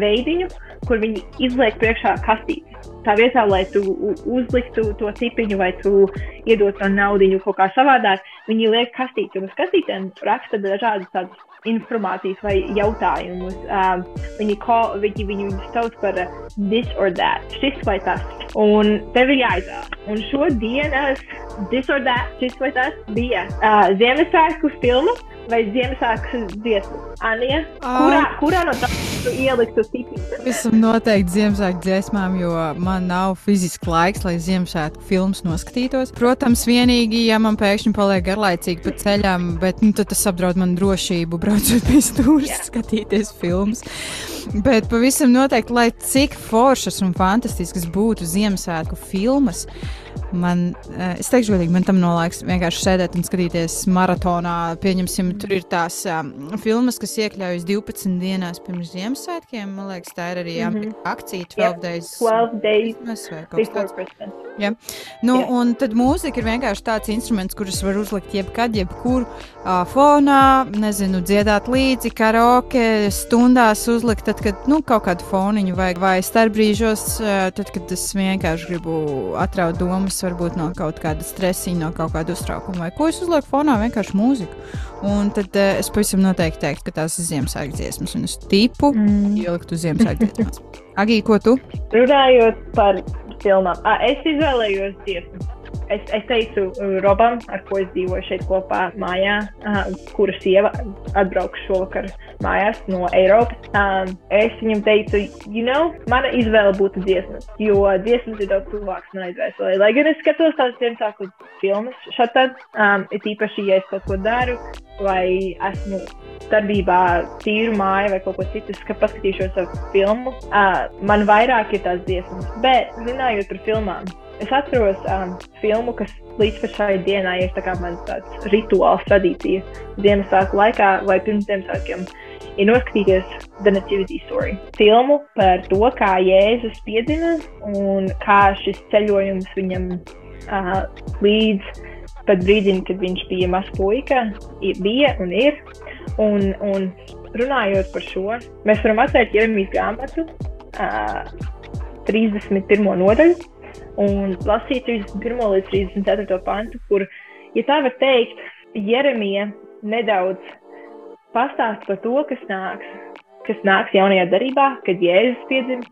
veidiņu, kur viņi izliek priekšā kastīti. Tā vietā, lai tu uzliktu to tipiņu vai tu iedotu to naudu kaut kā savādāk, viņi liek kastīti. Un uz kastītēm raksta dažādas tādas informācijas vai jautājumus. Um, viņi, call, viņi, viņi viņus sauc par this or that, šis vai tas. Un tev ir jāizvēlas. Un šodienas this or that, šis vai tas bija uh, Ziemassvētku filma vai Ziemassvētku dziesma. Anija, kurā, kurā no tām tu ieliktu tipiņu? Esam noteikti Ziemassvētku dziesmām, jo man nav fiziski laiks, lai Ziemassvētku filmas noskatītos. Protams, vienīgi, ja man pēkšņi paliek garlaicīgi pa ceļam, bet nu, tas apdraud manu drošību, braucot pie stūra, skatīties filmas. Bet pavisam noteikti, lai cik foršas un fantastiskas būtu Ziemassvētku filmas. Man, eh, es teikšu, godīgi, man tam nav laiks vienkārši sēdēt un skatīties maratonā. Pieņemsim, tur ir tās um, filmas, kas iekļaujas 12 dienās pirms Ziemassvētkiem. Man liekas, tā ir arī mm. -hmm. akcija 12 Yep, days. 12 days. Christmas. Nu, Jā. un tad mūzika ir vienkārši tāds instruments, kurus var uzlikt jebkad, jebkur uh, fonā, nezinu, dziedāt līdzi, karaoke, stundās uzlikt, tad, kad nu, kaut kādu foniņu vajag, vai starpbrīžos, uh, tad, kad es vienkārši gribu atraut domas, varbūt no kaut kāda stresiņa, no kaut kāda uztraukuma, vai ko es uzlieku fonā, vienkārši mūziku. Un tad uh, es pavisam noteikti teiktu, ka tās ir Ziemassvētku dziesmas, un es tipu Mm. ielikt uz Ziemassvētku dziesmas. Agī, ko tu? Runājot par filmām, ah, es izvēlējos dziesmu. Es, es teicu uh, Robam, ar ko es dzīvoju šeit kopā mājā, uh, kura sieva atbrauks šovakar mājās no Eiropas. Um, es viņam teicu, you know, mana izvēle būtu dziesmas, jo dziesmas ir daudz tuvākas manai izvēlei. Lai gan es skatos tās Ziemassvētku filmas šeit, um, it īpaši, ja es kaut ko daru vai esmu darbībā tīru māju vai kaut ko citu, ka paskatīšos savu filmu. Uh, man vairāk ir tās dziesmas, bet runājot par filmām, es atceros um, filmu, kas līdz šai dienai ir tā mans tāds rituāls tradīcija Ziemassvētku laikā vai pirms Ziemassvētkiem. Ir noskatīties The Nativity Story. Filmu par to, kā Jēzus piedzima un kā šis ceļojums viņam uh, līdz pat brīdim, kad viņš bija mazs puika, bija un ir. Un, un runājot par šo, mēs varam atvērt Jeremijas grāmatu, uh, 31. nodaļu, un lasīt 31. līdz 34. pantu, kur, ja tā var teikt, Jeremija nedaudz pastāst par to, kas nāks, kas nāks jaunajā darbā, kad Jēzus piedzim.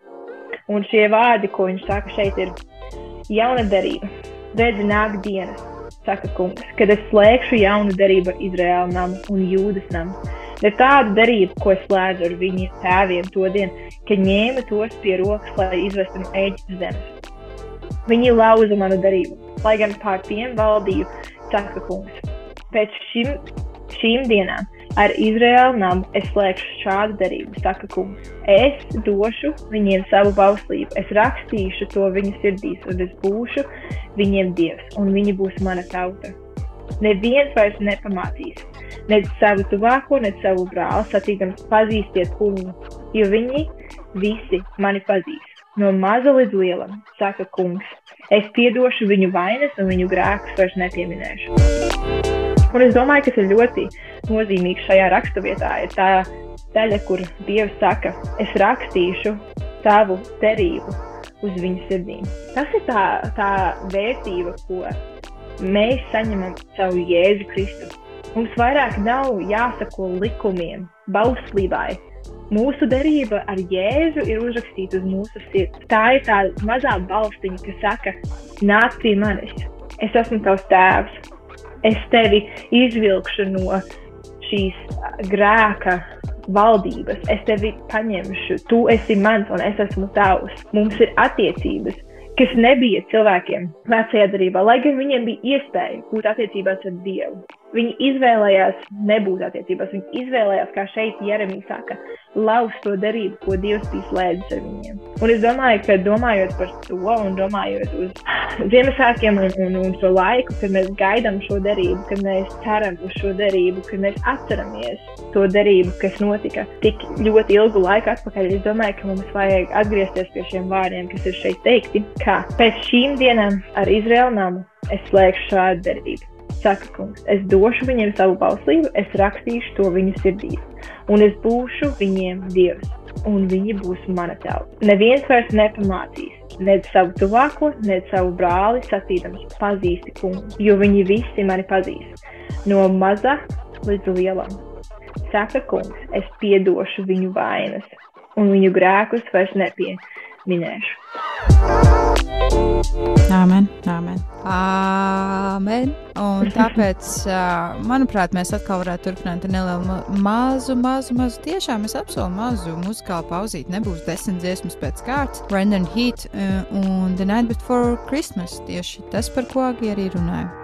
Un šie vārdi, ko viņš saka šeit, ir jauna darība. Redzi, nāk dienas, saka kungs, kad es slēgšu jaunu darību ar Izraēlu namu un Jūdas namu. Ne tādu darību, ko es slēdzu ar viņu tēviem to dienu, kad ņēma tos pie rokas, lai izvestu no Eģiptes zemes. Viņi lauza manu darību, lai gan pār tiem valdīju, saka kungs. Pēc šim, šīm dienām ar Izraēlu namu es slēgšu šādu darību, saka kungs. Es došu viņiem savu bauslību, es rakstīšu to viņu sirdīs, un es būšu viņiem dievs, un viņi būs mana tauta. Neviens vairs nepamācīs, ne savu tuvāko, ne savu brāli, satīkams pazīstiet kungu, jo viņi visi mani pazīs. No maza līdz lielam, saka kungs, es piedošu viņu vainas un viņu grēkus vairs nepieminēšu. Un es domāju, kas ir ļoti nozīmīgs šajā raksturvietā, ir tā daļa, kur Dievs saka, es rakstīšu tavu derību uz viņu sirdīm. Tas ir tā, tā vērtība, ko mēs saņemam savu Jēzu Kristu. Mums vairāk nav jāsako likumiem, bauslībai. Mūsu derība ar Jēzu ir uzrakstīta uz mūsu sirds. Tā ir tā mazā balstiņa, kas saka, nāc pie manis. Es esmu tavs tēvs. Es tevi izvilkšu no šīs grēka valdības. Es tevi paņemšu. Tu esi mans un es esmu tavs. Mums ir attiecības, kas nebija cilvēkiem vecajā darbā, lai gan viņiem bija iespēja būt attiecībās ar Dievu. Viņi izvēlējās nebūt attiecībās. Viņi izvēlējās, kā šeit Jeremija saka, lauzt to darību, ko Dievs bija slēdzis ar viņiem. Un es domāju, ka domājot par to un domājot uz Ziemassvētkiem un, un, un šo laiku, kad mēs gaidām šo darību, kad mēs ceram uz šo darību, kad mēs atceramies to darību, kas notika tik ļoti ilgu laiku atpakaļ, es domāju, ka mums vajag atgriezties pie šiem vārdiem, kas ir šeit teikti, ka pēc šīm dienām ar Izraēlu namu es slēgšu šādu darību. Saka, kungs, es došu viņiem savu bauslību, es rakstīšu to viņu sirdīs, un es būšu viņiem dievs, un viņi būs mana tauta. Neviens vairs nepamācīs, ne savu tuvāko, ne savu brāli, sacīdams, pazīsti kungu, jo viņi visi mani pazīst, no maza līdz lielam. Saka, kungs, es piedošu viņu vainas, un viņu grēkus vairs nepieminēšu. Āmen, āmen. Āmen. Un tāpēc, manuprāt, mēs atkal varētu turpināt ar nelielu ma- mazu, mazu, mazu, tiešām es apsolu mazu muzikālu pauzīti. Nebūs desmit dziesmas pēc kārtas. Random Heat un The Night Before Christmas. Tieši tas, par ko Agi arī runāja.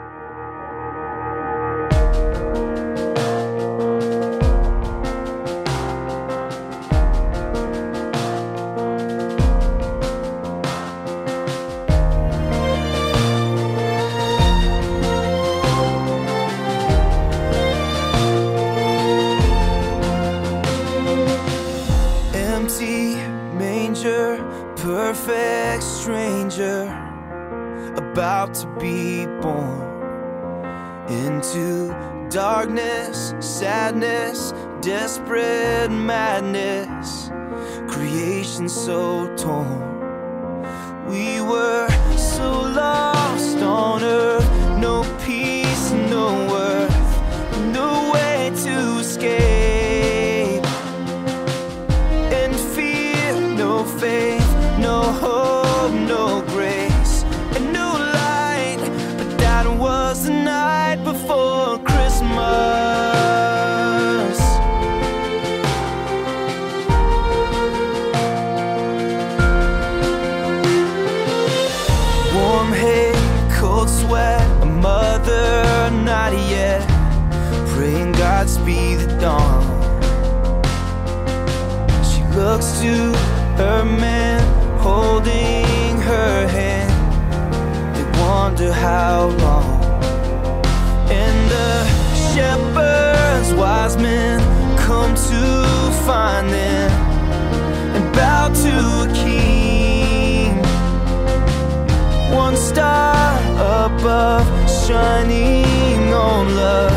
She to her man holding her hand. They wonder how long. And the shepherds, wise men, come to find them and bow to a king. One star above, shining on love,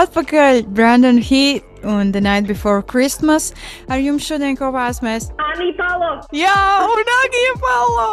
Atpakaļ, Brandon Heat un The Night Before Christmas. Ar jums šodien kopā esmu es. Anī Palo! Jā, un Agija Palo!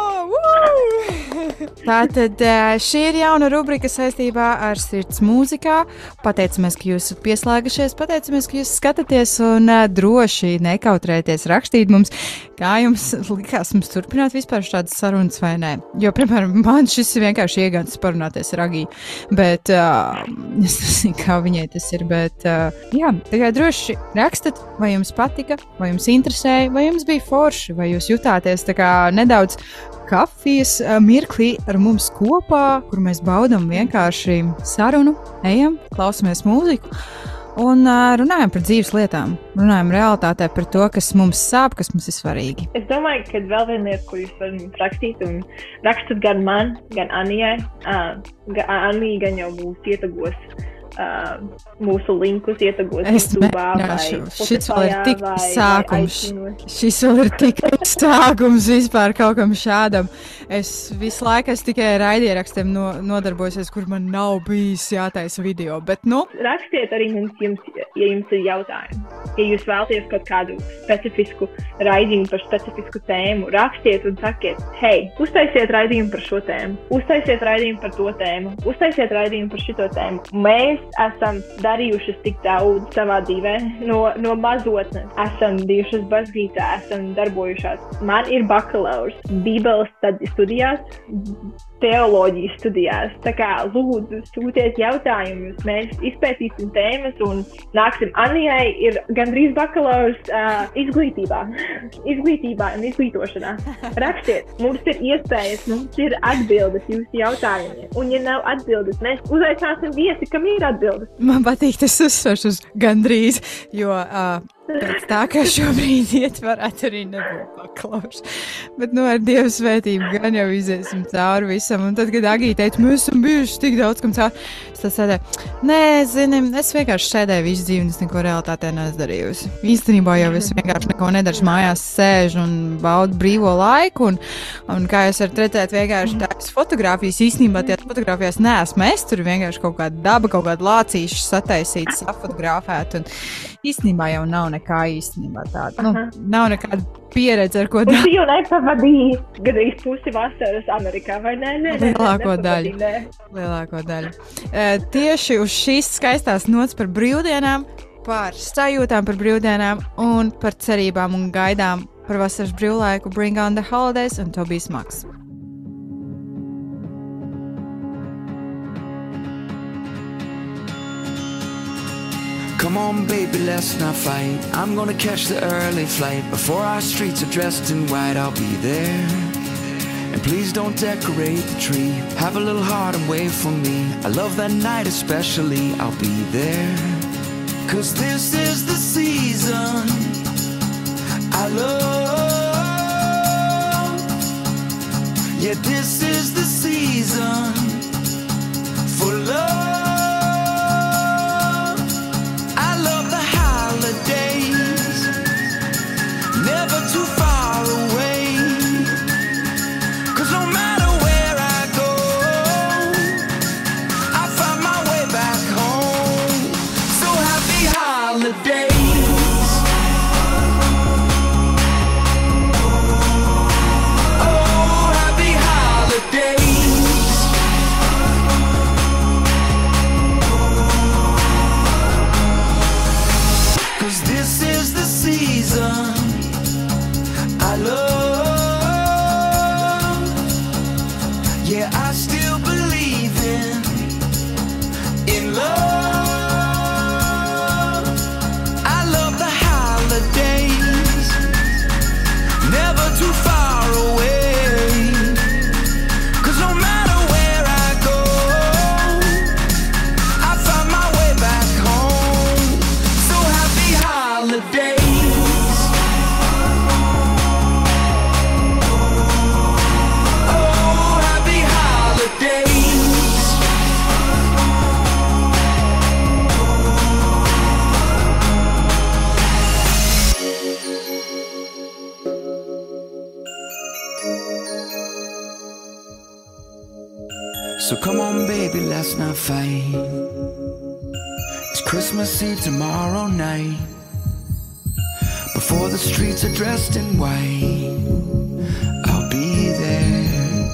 Tātad šī ir jauna rubrika saistībā ar sirds mūzikā. Pateicamies, ka jūs esat pieslēgušies, pateicamies, ka jūs skatāties un droši nekautrēties rakstīt mums, kā jums likās mums turpināt vispār šādas sarunas vai nē. Jo, piemēram, man šis ir vienkārši iegāns parunāties ar Agiju, bet uh, es nezinu, kā viņai tas ir, bet uh, jā, tikai droši rakstat, vai jums patika, vai jums interesēja, vai jums bija forši, vai jūs jutāties nedaudz kafijas ā, mirklī ar mums kopā, kur mēs baudām vienkārši sarunu, ejam, klausamies mūziku. Un uh, runājam par dzīves lietām, runājam realitātē par to, kas mums sāp, kas mums ir svarīgi. Es domāju, ka vēl viena lieta, ko jūs varat rakstīt, un rakstat gan man, gan Anijai. Uh, gan Anija gan jau mūs ietagos. Uh, mūsu linkus ietagos Es mēģināšu. Šis vēl ir tik sākums. Šis vēl ir tikai sākums vispār kaut kam šādam. Es visu laiku esmu tikai ar raidierakstiem no, nodarbojos, kur man nav bijis jātaisa video. Bet, nu, Rakstiet arī mums, jums, ja jums ir jautājumi. Ja jūs vēlaties kaut kādu specifisku raidījumu par specifisku tēmu, rakstiet un sakiet, hei, uztaisiet raidījumu par šo tēmu, uztaisiet raidījumu par to tēmu, uztaisiet raidījumu par šito tēmu. Mēs esam darījuši tik daudz savā dzīvē, no, no mazotnes. Esam bijušas baznīcā, esam darbojušās. Man ir bakalaurs Bībeles studi- studijās, teoloģijas studijās. Tā kā lūdzu, sūtiet jautājumus, mēs izpētīsim tēmas un nāksim. Anijai ir gandrīz bakalaurs uh, izglītībā, izglītībā un izglītošanā. Rakstiet, mums ir iespējas, mums ir atbildes jūsu jautājumiem. Un, ja nav atbildes, mēs uzaicināsim viesi, kam ir atbildes. man patīk tas uzsvars uz gandrīz, jo uh, pēc tā, ka šobrīd iet, varētu arī nebūt paklaus. Bet, nu, ar Dieva svētību gan jau iziesim cauri visam. Un tad, kad Agija teica, mēs esam bijuši tik daudz kam cauri, es tad sēdēju, nē, zini, es vienkārši sēdēju visu dzīvi, es neko realitātē neesmu darījusi. Īstenībā jau es vienkārši neko nedaru, mājās sēžu un baudu brīvo laiku. Un, un kā jūs varat redzēt, vienkārši tādas fotogrāfijas īstenībā tajās fotogrāfijās neesmu. Es tur vienkārši kaut kāda daba, kaut kāda lācīša sataisīta, safotografēta. Un īstenībā jau nav nekā īstenībā tāda. Nu, Aha. nav nekāda pieredze, ar ko darīt. tu jau nepavadīji gandrīz pusi vasaras Amerikā, vai ne? Nē, nē, Lielāko nepavadīji, daļu. nē. Lielāko daļu. E, tieši uz šīs skaistās nots par brīvdienām, par sajūtām par brīvdienām un par cerībām un gaidām par vasaras brīvlaiku Bring on the Holidays un Tobijs Maks. Come on, baby, let's not fight. I'm gonna catch the early flight. Before our streets are dressed in white, I'll be there. And please don't decorate the tree. Have a little heart and wait for me. I love that night especially. I'll be there. Cause this is the season I love. Yeah, this is the season for love. So come on, baby, let's not fight. It's Christmas Eve tomorrow night. Before the streets are dressed in white, I'll be there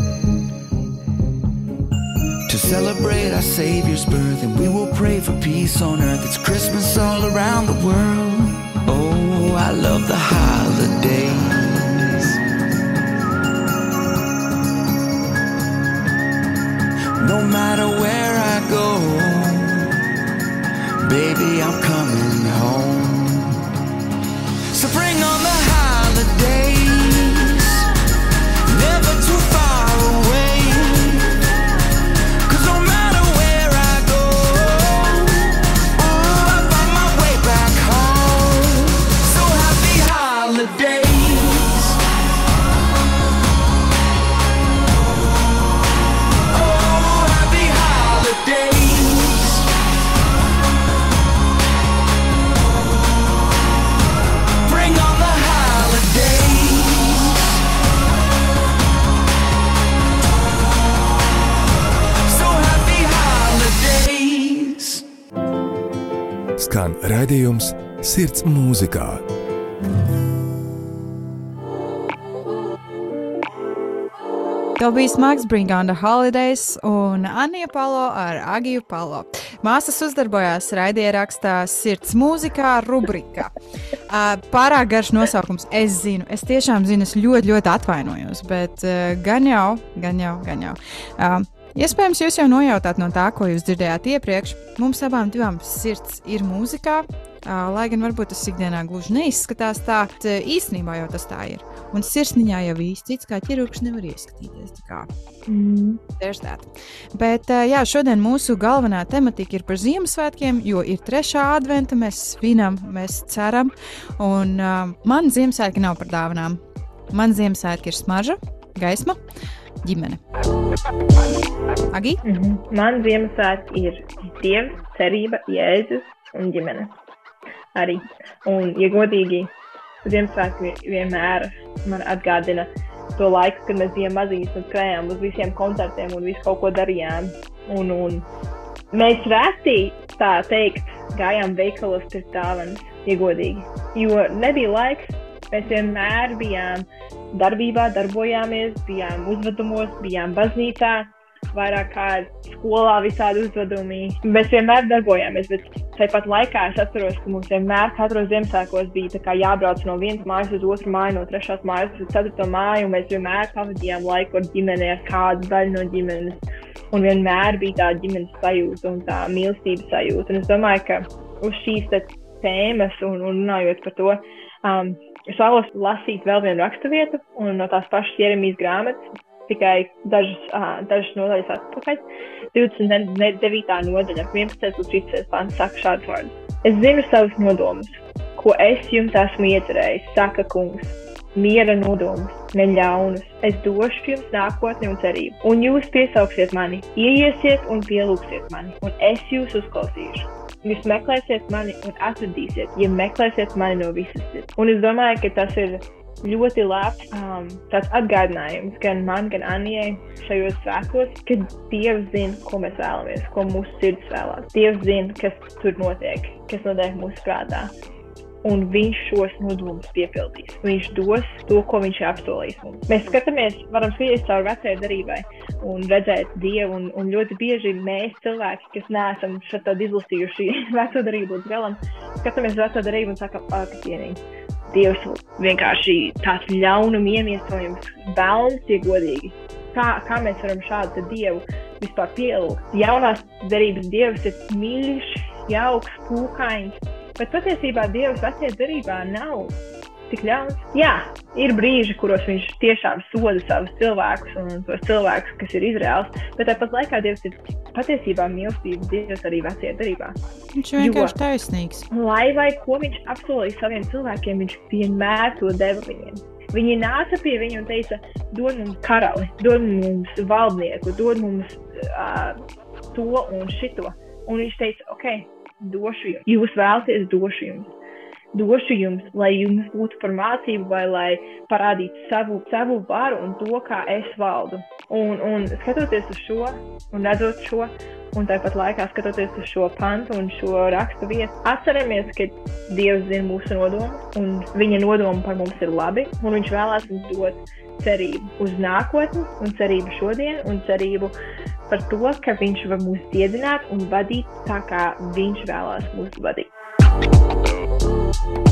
to celebrate our Savior's birth, and we will pray for peace on earth. It's Christmas all around the world. Oh, I love the holidays. No matter where I go, baby, I'm coming home. So bring on the holidays, Skan raidījums Sirds mūzikā. Tev bija smags Bring on the Holidays un Anija Palo ar Agiju Palo. Māsas uzdarbojās raidierakstā Sirds mūzikā rubrika. Pārāk garš nosaukums, es zinu, es tiešām zinu, es ļoti, ļoti atvainojos, bet gan jau, gan jau, gan jau. Iespējams, jūs jau nojautāt no tā, ko jūs dzirdējāt iepriekš. Mums abām divām sirds ir mūzikā, lai gan varbūt tas ikdienā gluži neizskatās tā, īstenībā jau tas tā ir. Un sirsniņā jau īsti cits kā ķirurgs nevar ieskatīties. Mm. Bet jā, šodien mūsu galvenā tematika ir par Ziemassvētkiem, jo ir trešā adventa, mēs svinam, mēs ceram. Un uh, man Ziemassvētki nav par dāvanām. Man Ziemassvētki ir smarža, gaisma, ģimene. Agi? Mhm. Man Ziemassvētki ir Dievs, cerība, Jēzus un ģimene. Arī. Un, ja godīgi, Ziemassvētki vienmēr man atgādina to laiku, kad mēs bijām maziņi un skrējām uz visiem koncertiem un visu kaut ko darījām. Un, un mēs reti, tā teikt, gājām veikalos pirkt dāvanas, ja godīgi. Jo nebija laiks, mēs vienmēr bijām darbībā, darbojāmies, bijām uzvedumos, bijām baznīcā, vairāk kā skolā, visādi uzdevumi. Mēs vienmēr darbojāmies, bet tāpat laikā es atceros, ka mums vienmēr katros Ziemassvētkos bija jābrauc no vienas mājas uz otru māju, no trešās mājas uz ceturto māju, mēs vienmēr pavadījām laiku ar ģimeni, ar kādu daļu no ģimenes. Un vienmēr bija tā ģimenes sajūta un tā mīlestības sajūta. Un es domāju, ka uz šīs tēmas un, un runājot par to, um, es vēlos lasīt vēl vienu raksturvietu no tās pašas Jeremijas grāmatas, tikai dažas, uh, dažas nodaļas atpakaļ. 29. nodaļa, 11. līdz 13. pāns saka šādu vārdu. Es zinu savus nodomus, ko es jums esmu iecerējis, saka kungs. Miera nodomus, ne ļaunus. Es došu jums nākotni un cerību. Un jūs piesauksiet mani, ieiesiet un pielūgsiet mani, un es jūs uzklausīšu. Jūs meklēsiet mani un atradīsiet, ja meklēsiet mani no visas sirds. Un es domāju, ka tas ir ļoti labs um, atgādinājums gan man, gan Anijai šajos svētkos, ka Dievs zina, ko mēs vēlamies, ko mūsu sirds vēlās. Dievs zina, kas tur notiek, kas notiek mūsu prātā. Un viņš šos nodomus piepildīs. Viņš dos to, ko viņš ir apsolījis mums. Mēs skatāmies, varam skatīties caur vecajai darībai un redzēt Dievu. Un, un ļoti bieži mēs, cilvēki, kas neesam šādi izlasījuši veco darību līdz galam, skatāmies uz veco darību un sakām, ah, kas vienīgi. Dievs vienkārši tāds ļaunuma iemiesojums, bēlns, ja godīgi. Kā, kā mēs varam šādu dievu vispār pielūgt? Jaunās derības dievs ir mīļš, jauks, pūkains, bet patiesībā dievs vecajā derībā nav tik ļauns. Jā, ir brīži, kuros viņš tiešām soda savus cilvēkus un tos cilvēkus, kas ir Izraels, bet tāpat laikā dievs ir patiesībā mīlestības dievs arī vecajā derībā. Viņš ir vienkārši taisnīgs. Lai vai ko viņš apsolīja saviem cilvēkiem, viņš vienmēr to deva viņiem. Viņi nāca pie viņa un teica, dod mums karali, dod mums valdnieku, dod mums uh, to un šito. Un viņš teica, ok, došu jums. Jūs vēlaties, došu jums. došu jums, lai jums būtu par mācību vai lai parādītu savu, savu varu un to, kā es valdu. Un, un skatoties uz šo un redzot šo, un tāpat laikā skatoties uz šo pantu un šo rakstu vietu, atceramies, ka Dievs zina mūsu nodomu, un viņa nodomu par mums ir labi, un viņš vēlās mums dot cerību uz nākotni, un cerību šodien, un cerību par to, ka viņš var mūs dziedināt un vadīt tā, kā viņš vēlās mūs vadīt.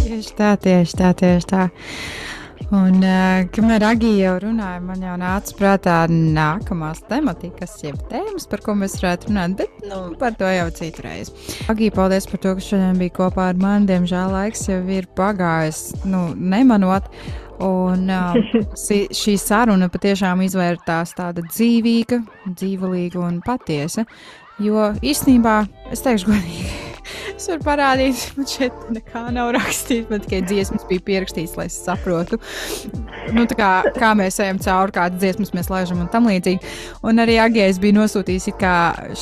Tieši tā, tieši tā, tieši tā. Un, uh, kamēr Agija jau runāja, man jau nāca prātā nākamās tematikas, jeb tēmas, par ko mēs varētu runāt, bet nu, par to jau citreiz. Agija, paldies par to, ka šodien bija kopā ar mani. Diemžēl laiks jau ir pagājis, nu, nemanot. Uh, si, šī saruna patiešām izvērtās tāda dzīvīga, dzīvelīga un patiesa. Jo īstenībā, es teikšu godīgi, es varu parādīt, man šeit nekā nav rakstīts, man tikai dziesmas bija pierakstīts, lai es saprotu, nu, tā kā, kā mēs ejam cauri, kādas dziesmas mēs laižam un tam līdzīgi. Un arī Agijais bija nosūtījis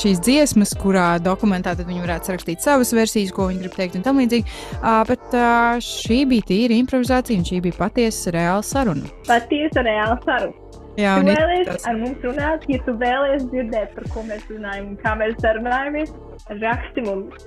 šīs dziesmas, kurā dokumentā viņi varētu sarakstīt savas versijas, ko viņi grib teikt un tam līdzīgi. Uh, bet uh, šī bija tīra improvizācija un šī bija patiesa reāla saruna. Patiesa reāla saruna. Jā, un tas- ar mums runāt, ja tu vēlies dzirdēt, par ko mēs runājam un kā mēs sarunājamies, raksti mums.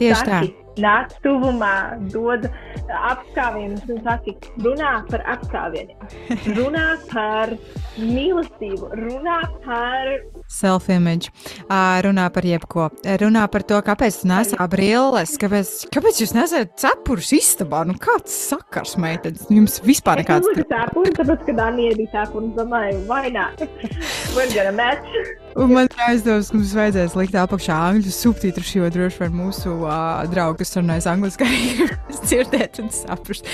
Tieši tā. Saki, Nāc tuvumā, dod apskāvienus un saki, runā par apskāvieniem, runā par mīlestību, runā par Self-image. Runā par jebko. Runā par to, kāpēc tu nesā brilles, kāpēc, kāpēc jūs nesat cepurus istabā. Nu, kāds sakars, meitenes? Jums vispār Es nekāds. uzliku tāpuni, tāpēc, ka Dānija bija tāpuni, domāju, vai nā. We're gonna match. Un man ir aizdoms, ka mums vajadzēs likt apakšā angļu subtitrus, jo droši vien mūsu uh, draugi, kas runājas angliski, arī dzirdēt un saprast.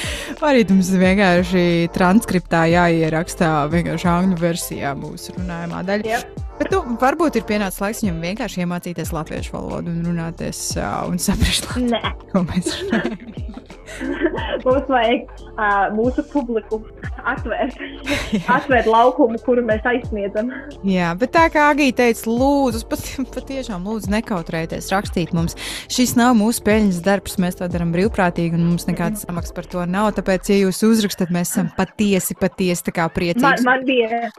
Arī mums vienkārši transkriptā jāierakstā vienkārši angļu versijā mūsu runājumā daļa. Yep. Bet nu, varbūt ir pienācis laiks viņam vienkārši iemācīties latviešu valodu un runāties uh, un saprast, ko mēs runājam. Mums vajag uh, mūsu publiku atvērt, atvērt laukumu, kuru mēs aizsniedzam. Jā, bet tā kā Agija teica, lūdzu, pat, patiešām lūdzu nekautrējieties rakstīt mums. Šis nav mūsu peļņas darbs, mēs to darām brīvprātīgi, un mums nekādas samaksas par to nav. Tāpēc, ja jūs uzrakstat, mēs esam patiesi, patiesi kā Man, priecīgi. man, bija,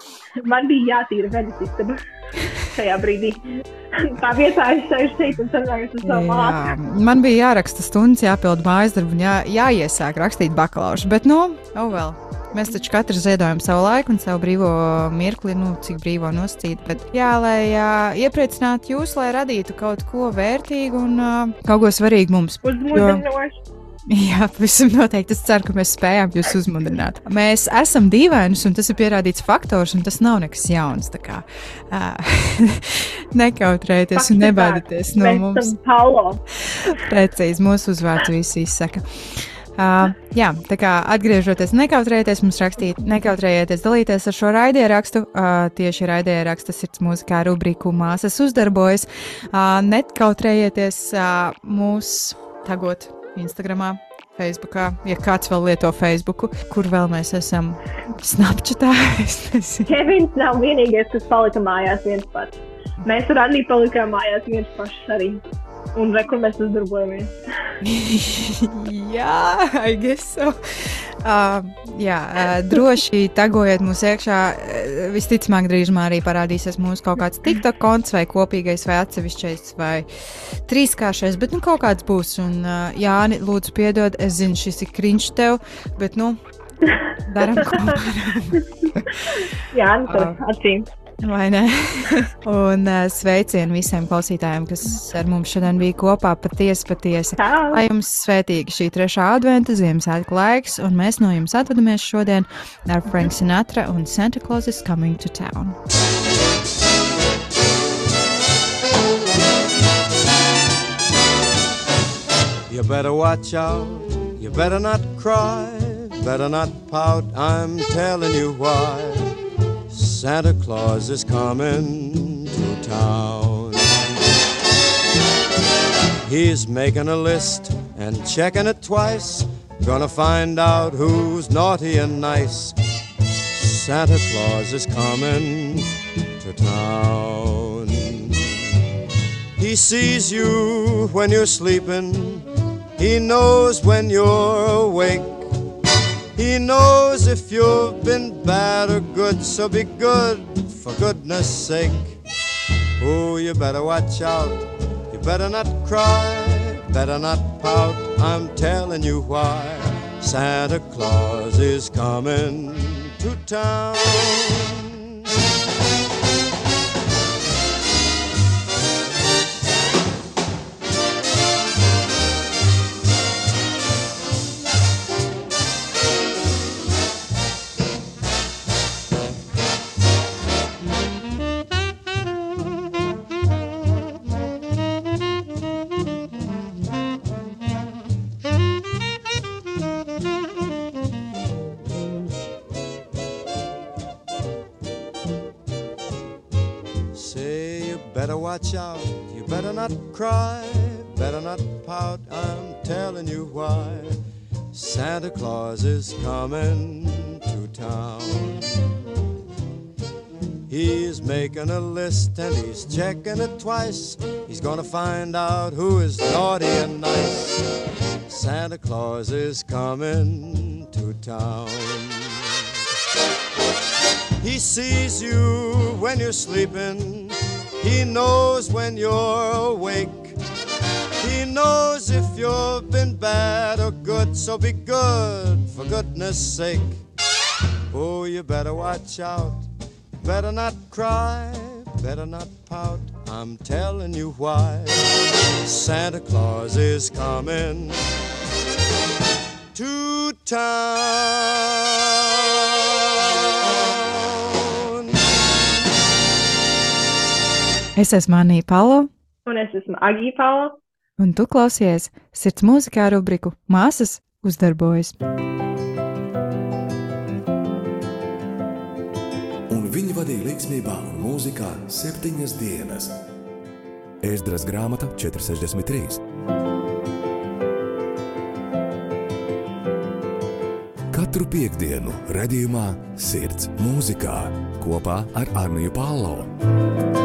man bija jātīra veļas istaba šajā brīdī. Tā vietā es sēžu šeit un sarunājos ar savu. Jā, man bija jāraksta stundas, jāpild mājas darbu un jā, jāiesāk rakstīt bakalaura. Bet, nu, oh well. Mēs taču katrs ziedojam savu laiku un savu brīvo mirkli, nu, cik brīvo nosacīt. Bet, jā, lai jā, iepriecinātu jūs, lai radītu kaut ko vērtīgu un uh, kaut ko svarīgu mums. Uzmundrinoši. Jā, pavisam noteikti. Es ceru, ka mēs spējām jūs uzmundrināt. Mēs esam dīvaini, un tas ir pierādīts faktors, un tas nav nekas jauns. Tā kā uh, nekautrējieties un nebaidieties no Mēs mums. Precīzi mūsu uzvārds viss izsaka. Uh, jā, tā kā atgriežoties, nekautrējieties mums rakstīt, nekautrējieties dalīties ar šo raidierakstu. Uh, tieši raidieraksta sirds mūzikā rubriku māsas uzdarbojas. Uh, nekautrējieties uh, mūs tagot Instagramā. Facebookā, ja kāds vēl lieto Facebook, kur vēl mēs esam Snapchatā. es. Kevins nav vienīgais, kas palika mājās viens pats. Mēs ar Anni palikām mājās viens pašs arī. Un re, kur mēs uzdarbojamies. jā, I guess so. Uh, jā, uh, droši tagojiet mūs iekšā. Uh, visticamāk, drīzumā arī parādīsies mūsu kaut kāds TikTok konts vai kopīgais vai atsevišķais vai trīskāršais, bet nu kaut kāds būs. Un, uh, Jāni, lūdzu, piedod, es zinu, šis ir kriņš tev, bet nu, daram ko varam. Jā, nu, tas acīm. Vai ne? Un uh, sveicienu visiem klausītājiem, kas ar mums šodien bija kopā. Patiesi, patiesi. Lai jums svētīga šī trešā adventa Ziemassvētku laiks, un mēs no jums atvadamies šodien ar Frank Sinatra un Santa Claus is coming to town. You better watch out, you better not cry, better not pout, I'm telling you why. Santa Claus is coming to town. He's making a list and checking it twice, gonna find out who's naughty and nice. Santa Claus is coming to town. He sees you when you're sleeping He knows when you're awake. He knows if you've been bad or good, so be good for goodness sake. Oh, you better watch out. You better not cry, better not pout. I'm telling you why. Santa Claus is coming to town. Is coming to town. He's making a list and he's checking it twice. He's gonna find out who is naughty and nice. Santa Claus is coming to town. He sees you when you're sleeping. He knows when you're awake. He knows if you've been bad or good, so be good for goodness sake. Oh, you better watch out. Better not cry, better not pout. I'm telling you why. Santa Claus is coming to town. Es esmu Anija Palo, Un es esmu Agija Paula. Un tu klausies sirds mūzikā rubriku Māsas uzdarbojas. Un viņi vadīja līdzsvarā un mūzikā septiņas dienas. Ēzdras grāmata 463. Katru piekdienu, redzējumā, sirds mūzikā kopā ar Arniju Pālau.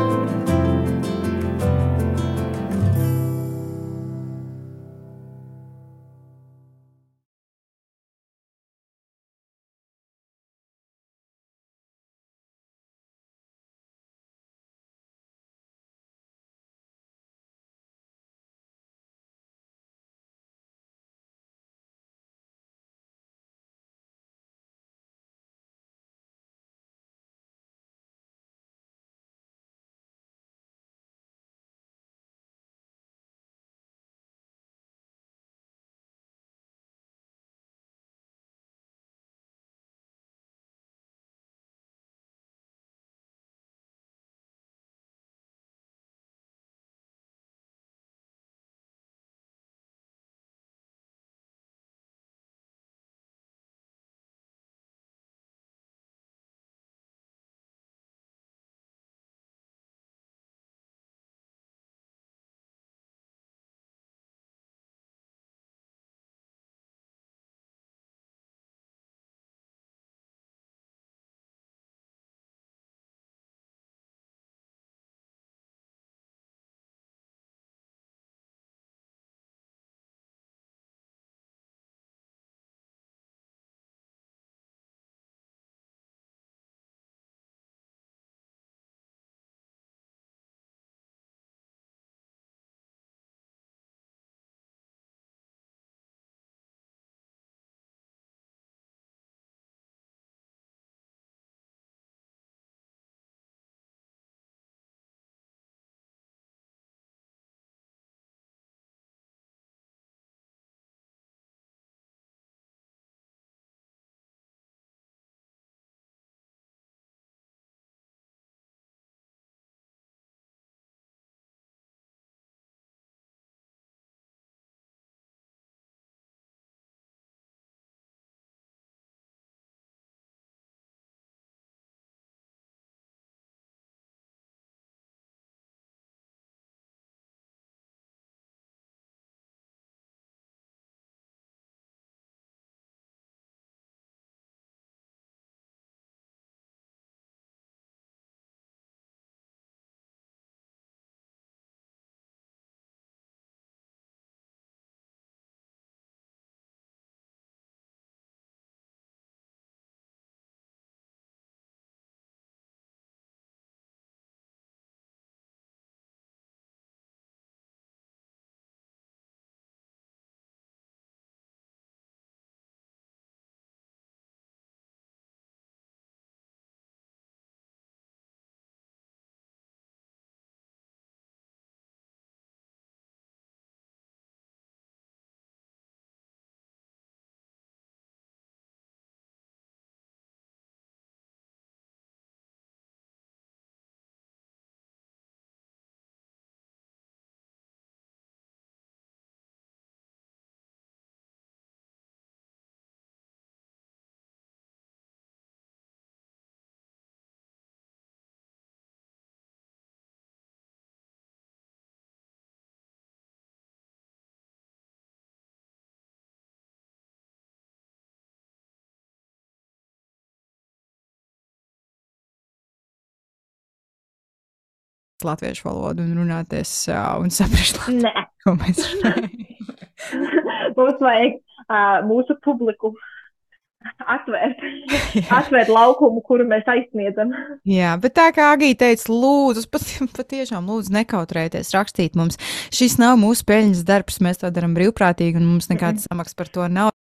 Latviešu valodu un runāties uh, un saprast, Nē, ko mēs runājam. mums vajag uh, mūsu publiku atvērt, atvērt laukumu, kuru mēs aizsniedzam. Jā, bet tā kā Agija teica, lūdzu, pat, patiešām lūdzu nekautrēties rakstīt mums. Šis nav mūsu peļņas darbs, mēs to darām brīvprātīgi un mums nekādas samaksas par to nav.